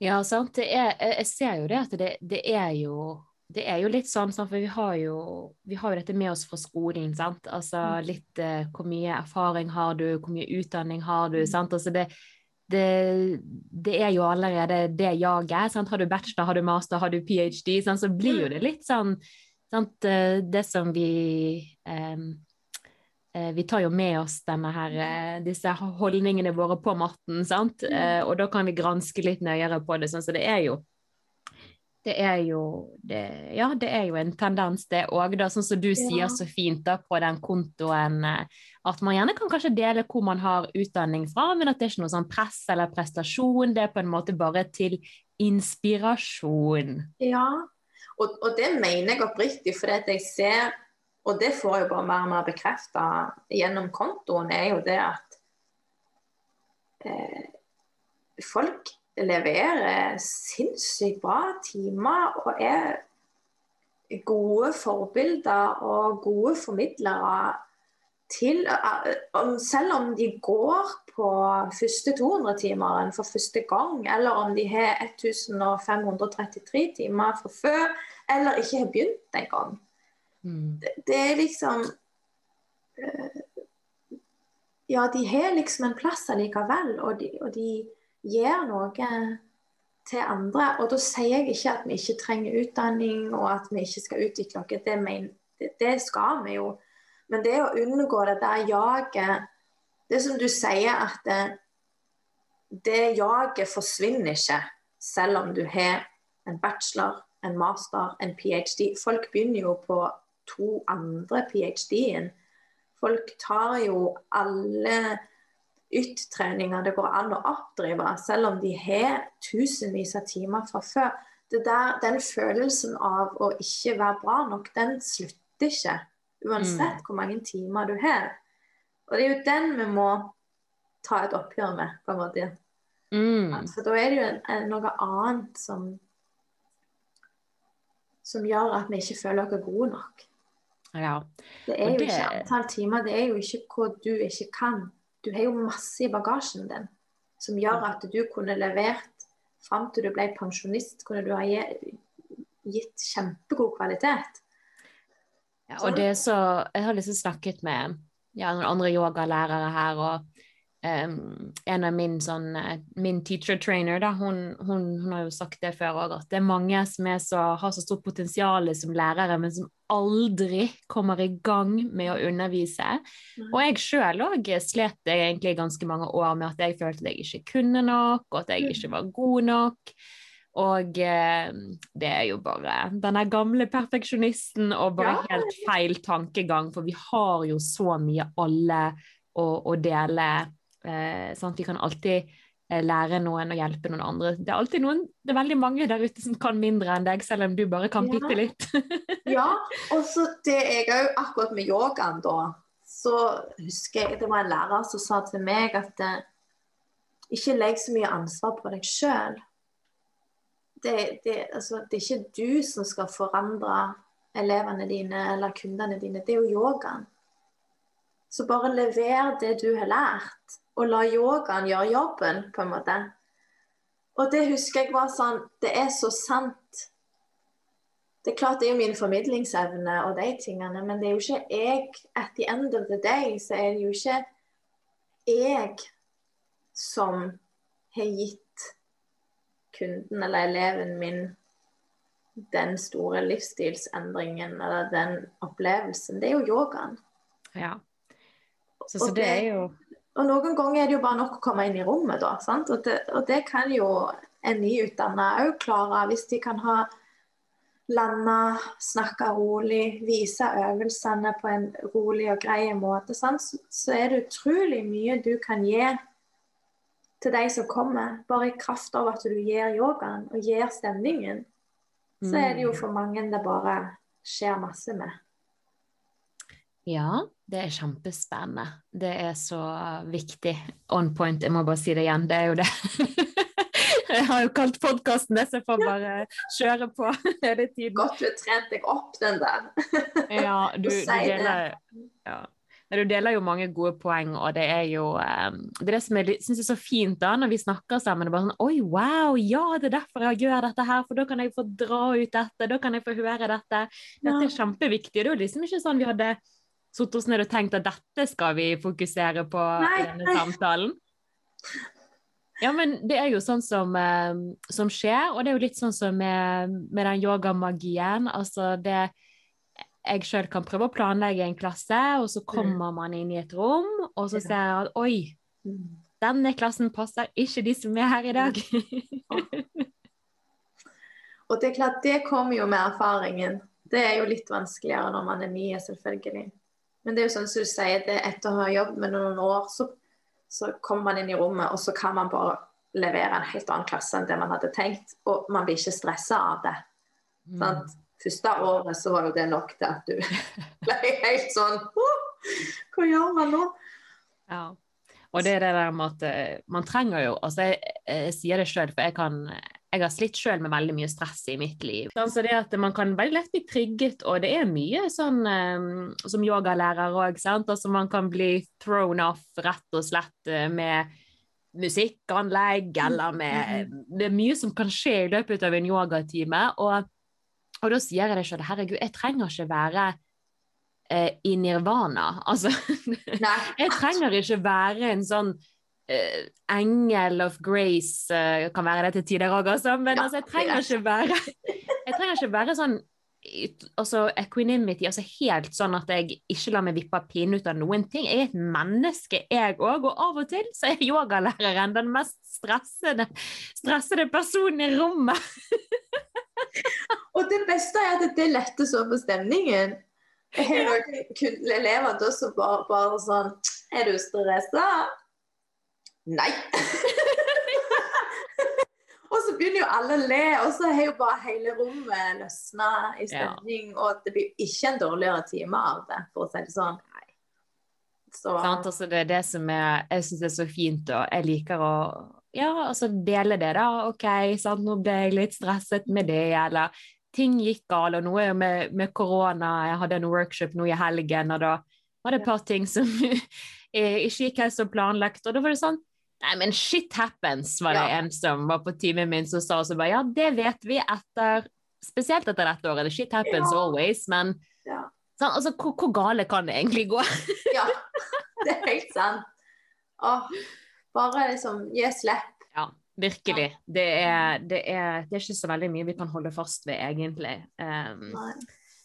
Ja, sant. Er, jeg ser jo det at det, det er jo det er jo litt sånn, for vi har jo, vi har jo dette med oss fra skolen. sant? Altså mm. litt eh, Hvor mye erfaring har du, hvor mye utdanning har du? Mm. sant? Altså det, det, det, er jo allerede det jaget. sant? Har du bachelor, har du master, har du ph.d., sant? så blir jo det mm. litt sånn sant? Eh, det som vi eh, vi tar jo med oss denne her, disse holdningene våre på matten, sant? og da kan vi granske litt nøyere på det. sånn Så det er jo det er jo det, Ja, det er jo en tendens, det òg, sånn som du ja. sier så fint da på den kontoen, eh, at man gjerne kan kanskje dele hvor man har utdanning fra, men at det er ikke noe sånn press eller prestasjon, det er på en måte bare til inspirasjon. Ja, og, og det mener jeg oppriktig, for jeg ser, og det får jeg bare mer og mer bekrefta gjennom kontoen, er jo det at eh, folk leverer sinnssykt bra timer og er gode forbilder og gode formidlere til Selv om de går på første 200-timeren for første gang, eller om de har 1533 timer fra før, eller ikke har begynt engang. Mm. Det, det er liksom eh, Ja, de har liksom en plass allikevel, og de, og de gjør noe til andre. Og da sier jeg ikke at vi ikke trenger utdanning, og at vi ikke skal utvikle oss. Det, det, det, skal vi jo. Men det å unngå det der jaget Det som du sier, at det, det jaget forsvinner ikke selv om du har en bachelor, en master, en ph.d. Folk begynner jo på to andre ph.d.-en. Folk tar jo alle YT-treninger det går an å oppdrive, selv om de har tusenvis av timer fra før. Der, den følelsen av å ikke være bra nok, den slutter ikke. Uansett mm. hvor mange timer du har. Og det er jo den vi må ta et oppgjør med, på en måte. Mm. Altså, da er det jo noe annet som som gjør at vi ikke føler oss gode nok. Ja. Det er jo det... ikke antall timer, det er jo ikke hva du ikke kan. Du har jo masse i bagasjen din som gjør at du kunne levert fram til du ble pensjonist, kunne du ha gitt kjempegod kvalitet. Ja, og det så Jeg har liksom snakket med ja, noen andre yogalærere her, og um, en av min, sånn, eh, min teacher trainer, da, hun, hun, hun, har jo sagt det før òg, at det er mange som er så, har så stort potensial som lærere, men som aldri kommer i gang med å undervise. Mm. Og jeg sjøl òg slet egentlig ganske mange år med at jeg følte at jeg ikke kunne nok, og at jeg ikke var god nok. Og eh, det er jo bare denne gamle perfeksjonisten og bare ja. helt feil tankegang, for vi har jo så mye alle å, å dele Eh, sånn vi kan alltid eh, lære noen og hjelpe noen andre. Det er alltid noen, det er veldig mange der ute som kan mindre enn deg, selv om du bare kan bitte ja. litt. [laughs] ja, og så det jeg òg akkurat med yogaen, da, så husker jeg det var en lærer som sa til meg at eh, ikke legg så mye ansvar på deg sjøl. Det, det, altså, det, er ikke du som skal forandre elevene dine eller kundene dine, det er jo yogaen. Så bare lever det du har lært, og la yogaen gjøre jobben, på en måte. Og det husker jeg var sånn Det er så sant. Det er klart det er jo min formidlingsevne og de tingene, men det er jo ikke jeg At the end of the day så er det jo ikke jeg som har gitt kunden eller eleven min den store livsstilsendringen eller den opplevelsen. Det er jo yogaen. Ja. Så, så det, det, er jo Og noen ganger er det jo bare nok å komme inn i rommet, da. Og det, og, det, kan jo en nyutdanna òg klare, hvis de kan ha landa, snakke rolig, vise øvelsene på en rolig og grei måte, sant? så er det utrolig mye du kan gi til de som kommer, bare i kraft av at du gir yogaen og gir stemningen. Så er det jo mm. for mange det bare skjer masse med. Ja, det er kjempespennende. Det er så viktig. On point, jeg må bare si det igjen. Det er jo det. [laughs] jeg har jo kalt podkasten det, så jeg får bare kjøre på [laughs] hele tiden. Godt du trente trent deg opp, den der. [laughs] ja, du, du deler ja. Du deler jo mange gode poeng, og det er jo um, Det er det som jeg syns er så fint da, når vi snakker sammen. og bare sånn Oi, wow, ja, det er derfor jeg gjør dette her, for da kan jeg få dra ut dette, da kan jeg få høre dette. Dette er kjempeviktig. Det er jo liksom ikke sånn vi hadde satt oss ned og tenkt at dette skal vi fokusere på nei, i denne samtalen. Ja, men det er jo sånn som, eh, som, skjer, og det er jo litt sånn som med, med den yogamagien. Altså det Jeg sjøl kan prøve å planlegge en klasse, og så kommer man inn i et rom, og så ser jeg at oi, denne klassen passer ikke de som er her i dag. [laughs] og det er klart, det kommer jo med erfaringen. Det er jo litt vanskeligere når man er ny, selvfølgelig. Men det er jo sånn som du sier, det etter å ha jobbet med noen år, så, så kommer man inn i rommet, og så kan man bare levere en helt annen klasse enn det man hadde tenkt. Og man blir ikke stressa av det. Mm. Sant? Første året så var jo det nok til at du [laughs] ble helt sånn Hva gjør man nå? Ja. Og det er det der med at eh, man trenger jo Altså, jeg, jeg sier det sjøl, for jeg kan jeg har slitt sjøl med veldig mye stress i mitt liv. Så det at Man kan veldig lett bli trigget, og det er mye sånn um, som yogalærer òg. Altså man kan bli thrown off rett og slett uh, med musikkanlegg, eller med mm. Det er mye som kan skje i løpet av en yogatime. Og, og da sier jeg det sjøl, herregud, jeg trenger ikke være uh, i nirvana. Altså, [laughs] jeg trenger ikke være en sånn uh, engel of grace uh, kan være det til tider òg, altså. Men ja, altså, jeg trenger ikke være [laughs] Jeg trenger ikke være sånn altså equanimity, altså helt sånn at jeg ikke lar meg vippe av pinnen ut av noen ting. Jeg er et menneske, jeg òg, og av og til så er yogalæreren den mest stressede, stressede personen i rommet. [laughs] og det beste er at det letter så på stemningen. Jeg har noen elever da som bare, bare sånn Er du stressa? Nei! [laughs] og så begynner jo alle å le, og så har jo bare hele rommet løsna i stemning. Ja. Og det blir ikke en dårligere time av det, for å si det sånn. Så. Altså, det er det som er, jeg syns er så fint, og jeg liker å ja, altså dele det, da. OK, sant? nå ble jeg litt stresset med det, eller ting gikk galt, og noe med, med korona. Jeg hadde en workshop nå i helgen, og da var det et par ting som [laughs] ikke gikk helt som planlagt. Og da var det sånn Nei, men shit happens, var det ja. en som var på timen min som sa også bare ja, det vet vi etter Spesielt etter dette året. Shit happens ja. always, men ja. sånn, altså, hvor, hvor, gale kan det egentlig gå? [laughs] ja, det er helt sant. Åh, bare liksom gi slipp. Ja, virkelig. Det er, det, er, det er, ikke så veldig mye vi kan holde fast ved, egentlig. Um,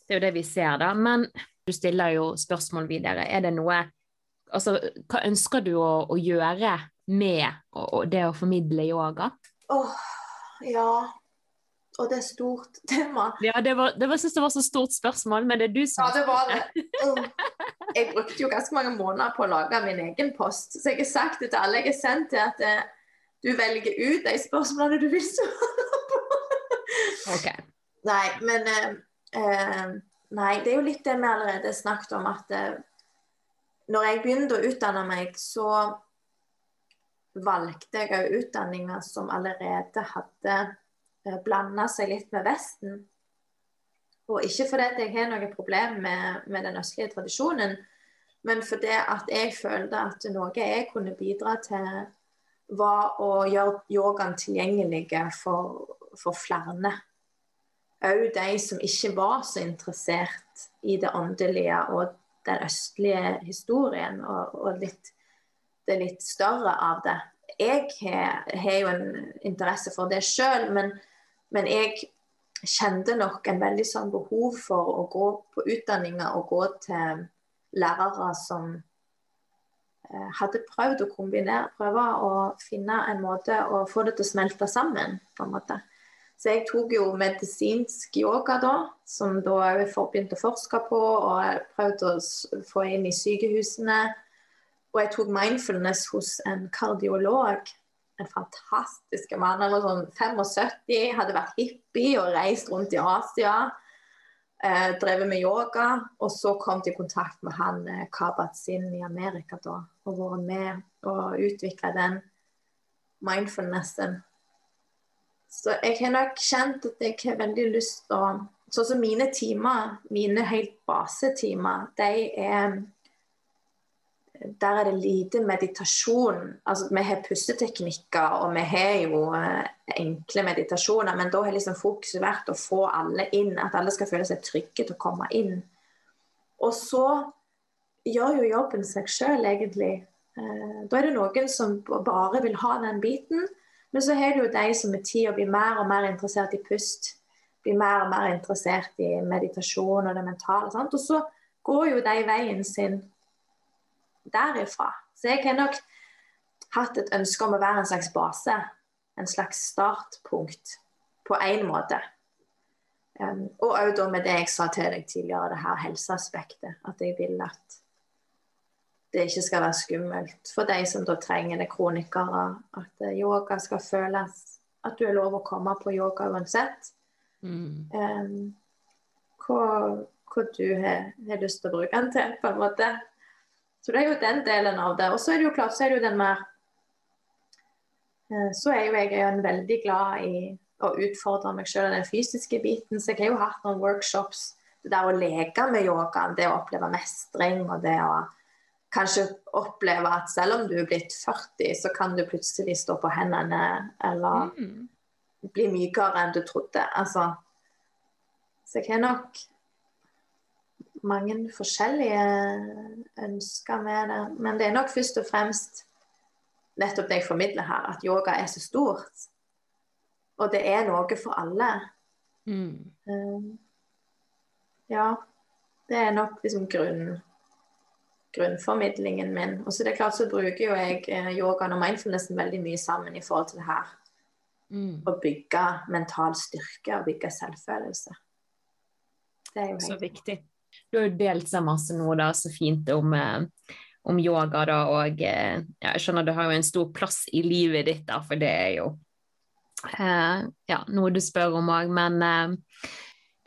det er jo det vi ser, da. Men du stiller jo spørsmål videre. Er det noe Altså, hva ønsker du å, å gjøre med det å formidle yoga? Åh, oh, ja. Og det er stort [laughs] tema. Ja, det var, det var, synes det var så stort spørsmål, men det er du som Ja, det var det. Oh. Jeg brukte jo ganske mange måneder på å lage min egen post, så jeg har sagt det til alle jeg har sendt til, at eh, du velger ut de spørsmålene du vil svare på. [laughs] Okay. Nei, men eh, eh, Nei, det er jo litt det vi allerede snakket om, at eh, når jeg begynte å utdanne meg, så valgte jeg òg utdanninger som allerede hadde eh, blanda seg litt med Vesten. Og ikke fordi jeg har noe problem med, med den østlige tradisjonen, men fordi at jeg følte at noe jeg kunne bidra til, var å gjøre yogaen tilgjengelig for, for flere. Òg de som ikke var så interessert i det åndelige og den østlige historien, og, og litt, det litt større av det. Jeg har, jo en interesse for det sjøl, men, men jeg kjente nok en veldig sånn behov for å gå på utdanninger og gå til lærere som eh, hadde prøvd å kombinere, prøve å finne en måte å få det til å smelte sammen. på en måte. Så jeg tok jo medisinsk yoga da, som da jeg begynte å forske på, og prøvde å få inn i sykehusene. Og jeg tok mindfulness hos en kardiolog en fantastisk mann. Var sånn 75, hadde vært hippie og reist rundt i Asia. Eh, drevet med yoga. Og så kom de i kontakt med han eh, Kabat-Zinn i Amerika da, og vært med og utvikla den mindfulnessen. Så jeg har nok kjent at jeg har veldig lyst til å Sånn som mine timer, mine helt basetimer, de er der er det lite meditasjon. Altså, vi har pusteteknikker, og vi har jo eh, enkle meditasjoner, men da har liksom fokuset vært å få alle inn, at alle skal føle seg trygge til å komme inn. Og så gjør jo jobben seg sjøl, egentlig. Eh, da er det noen som bare vil ha den biten, men så har du jo de som med tida blir mer og mer interessert i pust. Blir mer og mer interessert i meditasjon og det mentale. Sant? Og så går jo de veien sin derifra. Så jeg har nok hatt et ønske om å være en slags base. En slags startpunkt, på én måte. Um, og òg da med det jeg sa til deg tidligere, det her helseaspektet. At jeg vil at det ikke skal være skummelt for de som da trenger det, kronikere. At yoga skal føles At du er lov å komme på yoga uansett. Mm. Um, hva, hva, du har, har lyst til å bruke den til, på en måte. Så det er jo den delen av det. Og så er det jo klart, så er det jo den mer eh, Så er jo jeg en veldig glad i å utfordre meg selv i den fysiske biten. Så jeg har jo hatt noen workshops. Det der å leke med yogaen, det å oppleve mestring og det å kanskje oppleve at selv om du er blitt 40, så kan du plutselig stå på hendene eller mm. bli mykere enn du trodde. Altså, så jeg har nok mange forskjellige ønsker med det. Men det er nok først og fremst nettopp det jeg formidler her, at yoga er så stort. Og det er noe for alle. Mm. Um, ja. Det er nok liksom grunn, grunnformidlingen min. Og så det er klart så bruker jo jeg eh, yogaen og mindfulnessen veldig mye sammen i forhold til det her. Mm. Å bygge mental styrke og bygge selvfølelse. Det er jo så viktig. Du har jo delt så masse nå, da, så fint om, eh, om yoga, da, og eh, ja, jeg skjønner du har jo en stor plass i livet ditt, da, for det er jo eh, ja, noe du spør om òg, men eh,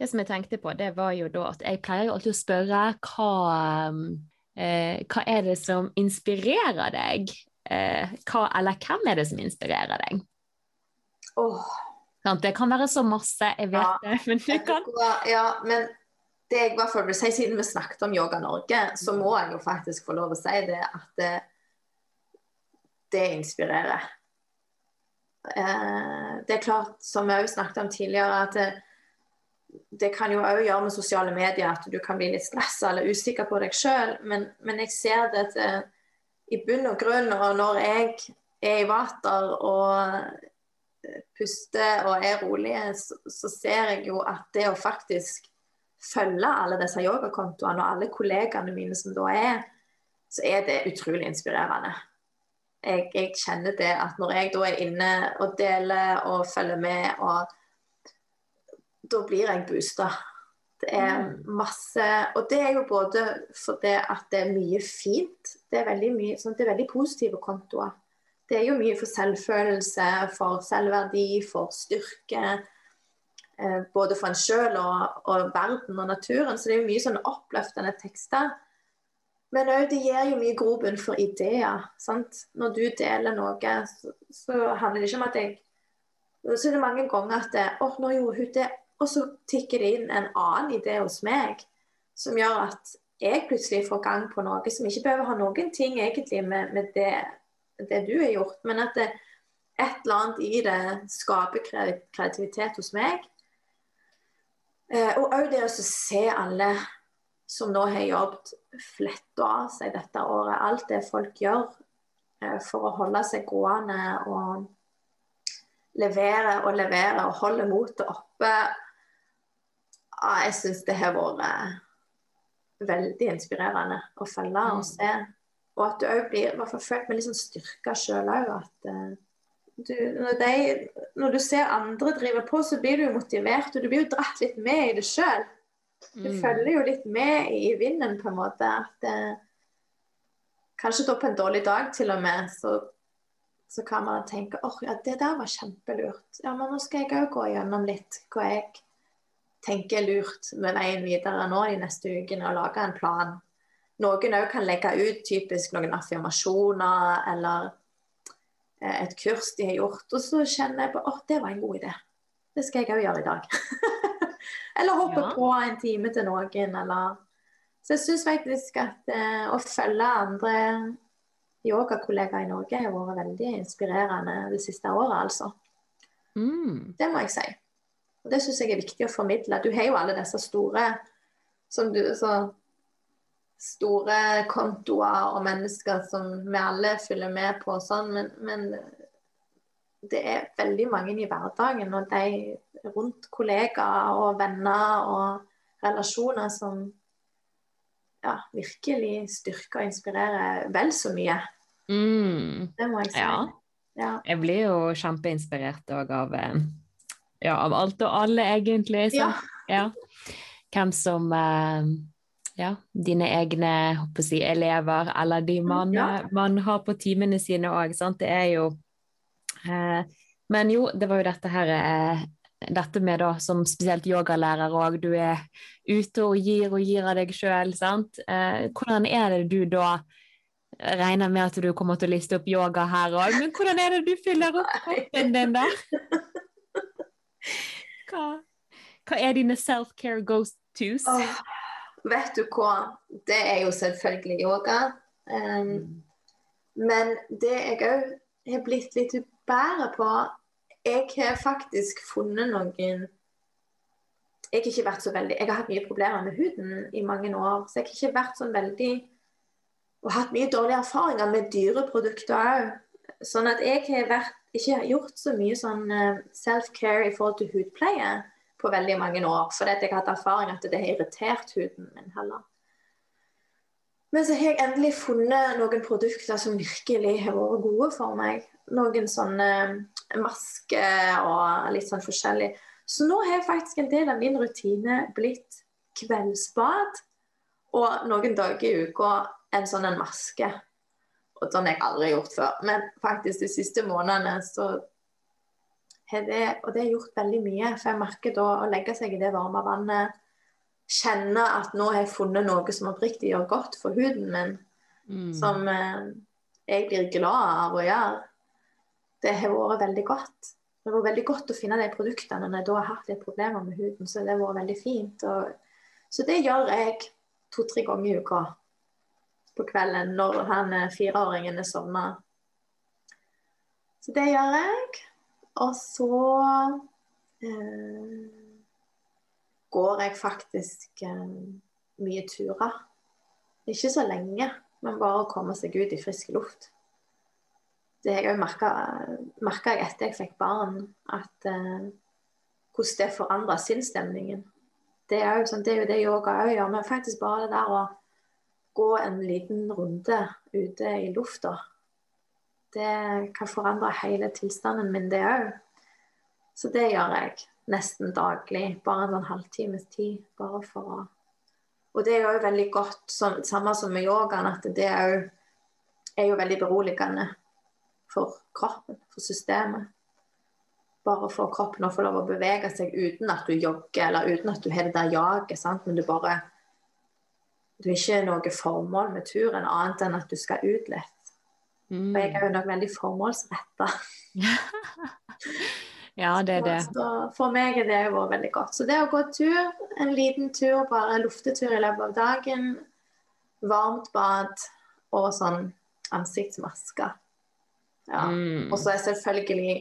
det som jeg tenkte på, det var jo da at jeg pleier jo alltid å spørre hva, eh, hva er det som inspirerer deg? Eh, hva, eller hvem er det som inspirerer deg? Oh. Det kan være så masse, jeg vet ja, det. Men du kan... Ja, men det jeg i hvert fall vil si, Siden vi snakket om Yoga Norge, så må jeg jo faktisk få lov å si det at det, det inspirerer. Eh, det er klart, som vi òg snakket om tidligere, at det, det kan jo òg gjøre med sosiale medier at du kan bli litt stressa eller usikker på deg sjøl, men, men, jeg ser det at eh, i bunn og grunn, og når jeg er i vater og puster og er rolig, så, så ser jeg jo at det å faktisk følge alle disse yogakontoene og alle kollegaene mine som da er, så er det utrolig inspirerende. Jeg, jeg, kjenner det at når jeg da er inne og deler og følger med, og da blir jeg boosta. Det er mm. masse Og det er jo både fordi at det er mye fint. Det er veldig, mye, sånn, det er veldig positive kontoer. Det er jo mye for selvfølelse, for selvverdi, for styrke både for en sjøl og, og, verden og naturen. Så det er jo mye sånn oppløftende tekster. Men òg det gir jo mye grobunn for ideer. Sant? Når du deler noe, så, så, handler det ikke om at jeg Så er det mange ganger at det, oh, nå gjorde hun det og så tikker det inn en annen idé hos meg som gjør at jeg plutselig får gang på noe som ikke behøver ha noen ting egentlig med, med det, det, du har gjort, men at det, et eller annet i det skaper kreativitet hos meg. Eh, og òg det å se alle som nå har jobbet fletta av seg dette året. Alt det folk gjør eh, for å holde seg gående og levere og levere og holde motet oppe. Ja, jeg syns det har vært veldig inspirerende å følge og mm. se. Og at du òg blir i hvert fall følt med litt sånn styrka sjøl òg. At uh, du, når, de, når, du ser andre drive på, så blir du jo motivert, og du blir jo dratt litt med i det sjøl. Du mm. følger jo litt med i vinden, på en måte. At uh, kanskje da på en dårlig dag til og med, så, så kan man tenke åh, ja, det der var kjempelurt. Ja, men nå skal jeg òg gå gjennom litt hva jeg tenker er lurt med veien videre nå de neste ukene, og lage en plan. Noen òg kan legge ut typisk noen affirmasjoner eller eh, et kurs de har gjort, og så kjenner jeg på at det var en god idé. Det skal jeg òg gjøre i dag. [laughs] eller hoppe ja. på en time til noen, eller Så jeg syns faktisk at eh, å følge andre yogakollegaer i Norge har vært veldig inspirerende det siste året, altså. Mm. Det må jeg si. Og Det syns jeg er viktig å formidle. Du har jo alle disse store som du, så store kontoer og mennesker som vi alle følger med på sånn, men, men, det er veldig mange i hverdagen, og de rundt kollegaer og venner og relasjoner som ja, virkelig styrker og inspirerer vel så mye. Mm. Det må jeg si. Ja. Ja. Jeg blir jo kjempeinspirert òg av eh, ja, av alt og alle, egentlig. Så, ja. Hvem som uh, ja, dine egne jeg, elever, eller de mm, man, ja. man, har på timene sine òg. Det er jo eh, Men jo, det var jo dette her eh, dette med da, som spesielt yogalærer òg, du er ute og gir og gir av deg sjøl, sant. hvordan er det du da regner med at du kommer til å liste opp yoga her òg, men hvordan er det du fyller opp kroppen din der? Hva, hva er dine self-care go-tos? Oh, vet du hva, det er jo selvfølgelig yoga. Um, mm. Men det jeg òg har blitt litt bedre på Jeg har faktisk funnet noen jeg har ikke vært så veldig, jeg har hatt mye problemer med huden i mange år. Så jeg har ikke vært sånn veldig Og hatt mye dårlige erfaringer med dyreprodukter òg. Sånn at jeg har vært ikke gjort så mye sånn eh, self-care i forhold til hudpleie på veldig mange år. Fordi jeg har hatt erfaring at det har irritert huden min heller. Men så har jeg endelig funnet noen produkter som virkelig har vært gode for meg. Noen sånne eh, masker og litt sånn forskjellig. Så nå har faktisk en del av min rutine blitt kveldsbad og noen dager i uka en sånn en maske. Og sånn har jeg aldri gjort før. Men faktisk de siste månedene så har det Og det har gjort veldig mye. For jeg merker da å legge seg i det varme vannet, kjenne at nå har jeg funnet noe som oppriktig gjør godt for huden min, mm. som eh, jeg blir glad av å gjøre, det har vært veldig godt. Det har vært veldig godt å finne de produktene når jeg da har hatt litt problemer med huden. Så det har vært veldig fint. Og, så det gjør jeg to-tre ganger i uka på kvelden når han eh, fireåringen er sovna. Så det gjør jeg. Og så eh, går jeg faktisk eh, mye turer. Ikke så lenge, men bare å komme seg ut i frisk luft. Det har jeg òg merka etter jeg fikk barn, at eh, hvordan det forandrer sinnsstemningen. Det er, jo sånn, det er jo det yoga òg gjør, men faktisk bare det der å gå en liten runde ute i lufta. Det kan forandre hele tilstanden min, det òg. Så det gjør jeg nesten daglig. Bare en sånn halvtimes tid. Bare for å Og det er jo veldig godt, som, samme som med yogaen, at det òg er jo veldig beroligende for kroppen, for systemet. Bare for kroppen å få lov å bevege seg uten at du jogger, eller uten at du har det der jaget, sant? men du bare du har ikke noe formål med turen annet enn at du skal ut litt. Mm. Og jeg er jo nok veldig formålsretta. [laughs] Ja, det er det. Så for meg er det vært veldig godt. Så det å gå tur, en liten tur, bare luftetur i løpet av dagen, varmt bad og sånn ansiktsmaske. Ja. Mm. Og så er selvfølgelig,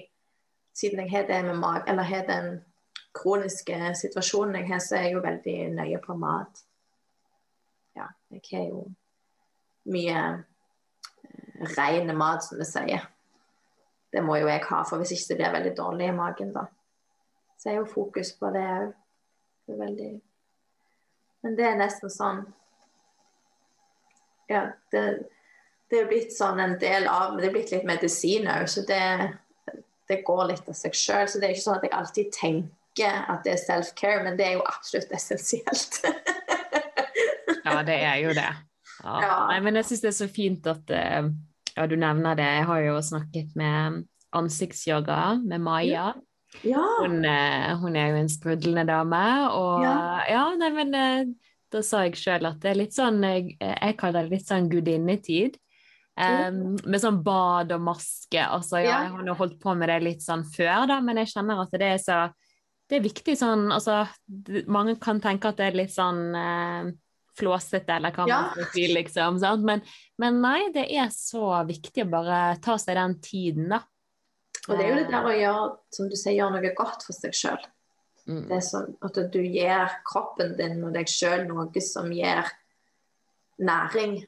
siden jeg har det med mag, eller har den kroniske situasjonen jeg har, så er jeg jo veldig nøye på mat. Ja, jeg har jo mye ren mat, som vi sier. Det må jo jeg ha, for hvis ikke så blir veldig dårlig i magen, da. Så er jo fokus på det òg. Veldig Men det er nesten sånn Ja, det, det er blitt sånn en del av Det er blitt litt medisin òg, så det, det går litt av seg sjøl. Så det er ikke sånn at jeg alltid tenker at det er self-care, men det er jo absolutt essensielt. [laughs] Ja, det er jo det. Ja. Ja. Nei, men jeg syns det er så fint at eh, ja, du nevner det. Jeg har jo snakket med ansiktsyoga med Maja. ja. Hun, eh, hun er jo en sprudlende dame, og Ja. ja, nei, men eh, da sa jeg sjøl at det er litt sånn Jeg kaller det litt sånn gudinnetid. Um, med sånn bad og maske. Altså, ja, Ja. jeg har nå holdt på med det litt sånn før, da, men jeg kjenner at det er så Det er viktig sånn Altså, mange kan tenke at det er litt sånn eh, flåsete, eller hva man skal si, liksom. Sant? Men, men nei, det er så viktig å bare ta seg den tiden, da. Og det er jo det der å gjøre, som du sier, gjøre noe godt for seg sjøl. Mm. Det er sånn at du gir kroppen din og deg sjøl noe som gir næring.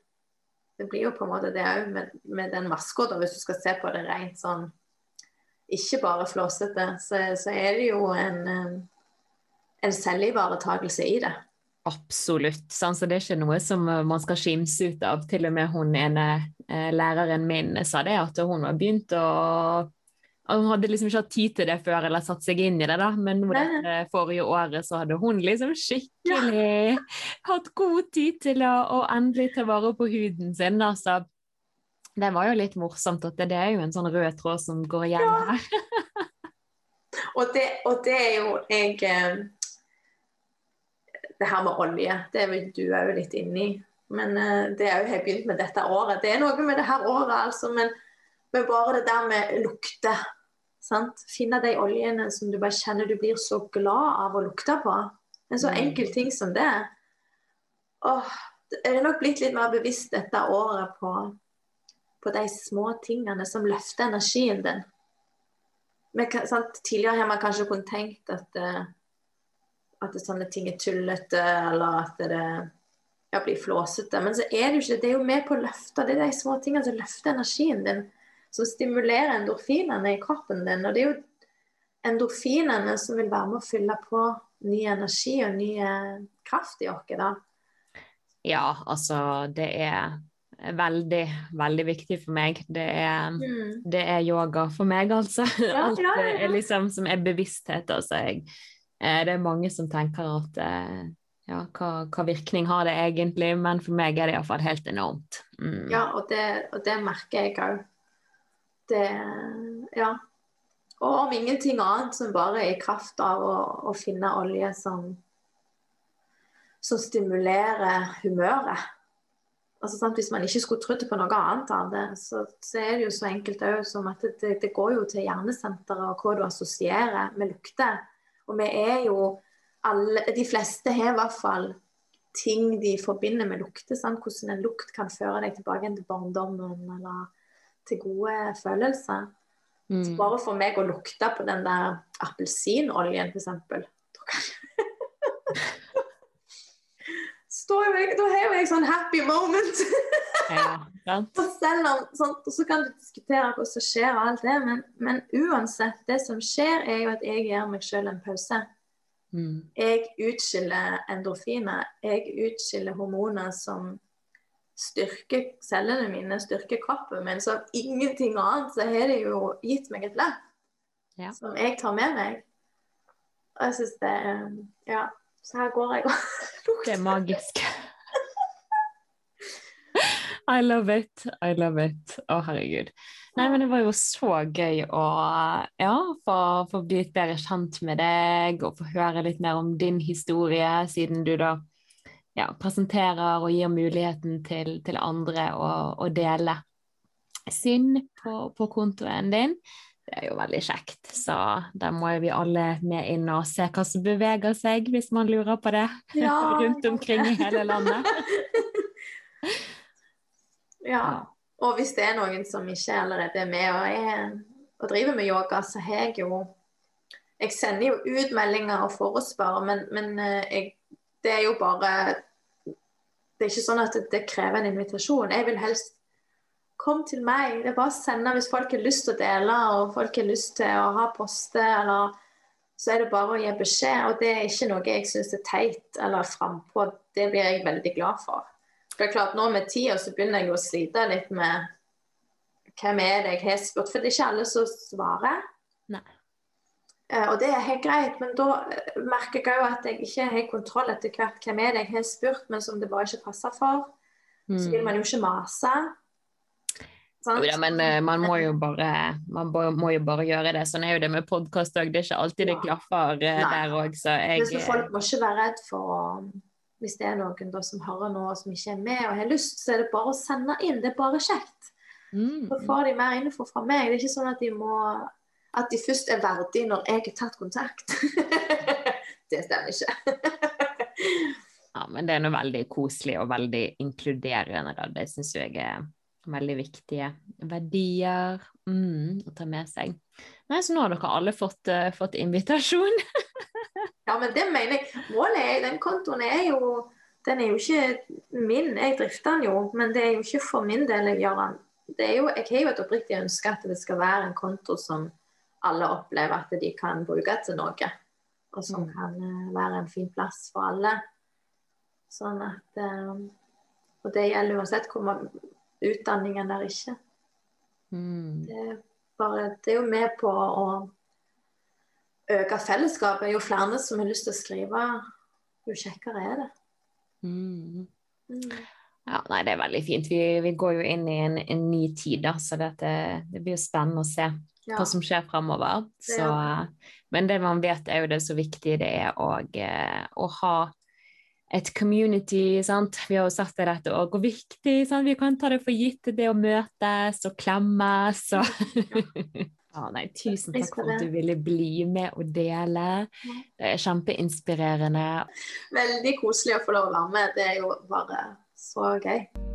Det blir jo på en måte det òg med, med den maska, hvis du skal se på det rent sånn Ikke bare flåsete, så, så er det jo en, eh, en selvivaretakelse i det. Absolutt. Så det er ikke noe som eh, man skal skimse ut av. Til og med hun ene eh, læreren min sa det, at hun har begynt å Hun hadde liksom ikke hatt tid til det før eller satt seg inn i det, da, men nå det forrige året så hadde hun liksom skikkelig hatt god tid til å, å endelig ta vare på huden sin. Da. Så det var jo litt morsomt at det, det er jo en sånn rød tråd som går igjen her. [laughs] Og det, og det er jo jeg eh, Det her med olje, det er vel du òg litt inni. Men eh, det er jo har begynt med dette året. Det er noe med det her året, altså. Men, men bare det der med lukte. Sant? Finne de oljene som du bare kjenner du blir så glad av å lukte på. En så Mm. enkel ting som det. Åh, jeg er nok blitt litt mer bevisst dette året på, på de små tingene som løfter energien din. Men, sant? Tidligere har man kanskje kunnet tenkt at, eh, at sånne ting er tullete, eller at det ja, blir flåsete. Men så er det jo ikke det. Det er jo med på å løfte. Det er de små tingene som løfter energien din. Som stimulerer endorfinene i kroppen din. Og det er jo endorfinene som vil være med å fylle på ny energi og ny eh, kraft i oss. da. Ja, altså det er veldig, veldig viktig for meg. Det er Mm. Det er yoga for meg, altså. Ja, Alt ja, ja, er liksom som er bevissthet. Altså. Jeg, det er mange som tenker at eh, ja, hva, hva virkning har det egentlig? Men for meg er det iallfall helt enormt. Mm. Ja, og det, og det merker jeg òg. Det Ja. Og om ingenting annet som bare er i kraft av å, å finne olje som, som stimulerer humøret. Altså, sant? Hvis man ikke skulle trodd på noe annet av det, så, så er det jo så enkelt òg som at det, det går jo til hjernesenteret og hva du assosierer med lukter. Og vi er jo alle De fleste har i hvert fall ting de forbinder med lukter. Hvordan en lukt kan føre deg tilbake til barndommen eller til gode følelser. Så Mm. bare for meg å lukte på den der appelsinoljen, f.eks. Da, kan- [laughs] Står jeg, da har jeg sånn happy moment. [laughs] Ja, ja. Og selv om, sånn, så kan du diskutere hva som skjer, og alt det, men, men uansett, det som skjer, er jo at jeg gir meg selv en pause. Mm. Jeg utskiller endorfiner. Jeg utskiller hormoner som styrker cellene mine, styrker kroppen min. Så av ingenting annet så har det jo gitt meg et løp Ja. som jeg tar med meg. Og jeg syns det er Ja. Så her går jeg og Det er magisk. [laughs] I love it. I love it. Å, herregud. Nei, men det var jo så gøy å ja, få, få bli litt bedre kjent med deg og få høre litt mer om din historie, siden du da ja, presenterer og gir muligheten til, til andre å, å dele synd på, på kontoen din. Det er jo veldig kjekt, så da må vi alle med inn og se hva som beveger seg, hvis man lurer på det, Ja, [laughs] rundt omkring i hele landet. [laughs] Ja. Og hvis det er noen som ikke allerede er med og, er, og driver med yoga, så har jeg jo Jeg sender jo ut meldinger og forespør, men, men eh, jeg, det er jo bare Det er ikke sånn at det, det krever en invitasjon. Jeg vil helst Kom til meg. Det er bare å sende hvis folk har lyst til å dele og folk har lyst til å ha poste, eller så er det bare å gi beskjed. Og det er ikke noe jeg syns er teit eller frampå. Det blir jeg veldig glad for. For det er klart, Nå med tida så begynner jeg å slite litt med hvem er det jeg har spurt, for det er ikke alle som svarer. Nei. Eh, og det er helt greit, men da eh, merker jeg òg at jeg ikke har kontroll etter hvert hvem er det jeg har spurt, men som det bare ikke passer for. Så vil Mm. man jo ikke mase. Sant? Jo da, men eh, man må jo bare man må, jo bare gjøre det. Sånn er jo det med podkast òg. Det er ikke alltid det klaffer eh, Nei. der òg, så jeg så folk må ikke være redd for å Hvis det er noen da som hører noe som ikke er med og har lyst, så er det bare å sende inn. Det er bare kjekt. mm. Så får de mer info fra meg. Det er ikke sånn at de må At de først er verdige når jeg har tatt kontakt. [laughs] det stemmer ikke. [laughs] Ja, men det er noe veldig koselig og veldig inkluderende, da. Det syns jeg er veldig viktige verdier mm, å ta med seg. Nei, så nå har dere alle fått, uh, fått invitasjon. [laughs] Ja, men det mener jeg. Målet er Den kontoen er jo Den er jo ikke min, jeg drifter den jo, men det er jo ikke for min del jeg gjør den. Det er jo, jeg har jo et oppriktig ønske at det skal være en konto som alle opplever at de kan bruke til noe. Og som Mm. kan eh, være en fin plass for alle. Sånn at eh, Og det gjelder uansett hvor man utdanningen der ikke. Mm. Det er, bare, det er jo med på å øke fellesskapet. Jo flere som har lyst til å skrive, jo kjekkere er det. Mm. Mm. Ja, nei, det er veldig fint. Vi, vi går jo inn i en, en ny tid, da, så dette, det blir jo spennende å se Ja. hva som skjer fremover. Ja. men det man vet, er jo det så viktig det er å, eh, å ha et community. sant? Vi har jo sagt det dette og viktig sant? Vi kan ta det for gitt, det å møtes og klemmes. Og... [laughs] ja, nei, tusen takk for at du ville bli med og dele. Det er kjempeinspirerende. Veldig koselig å få lov å være med. Det er jo bare så gøy.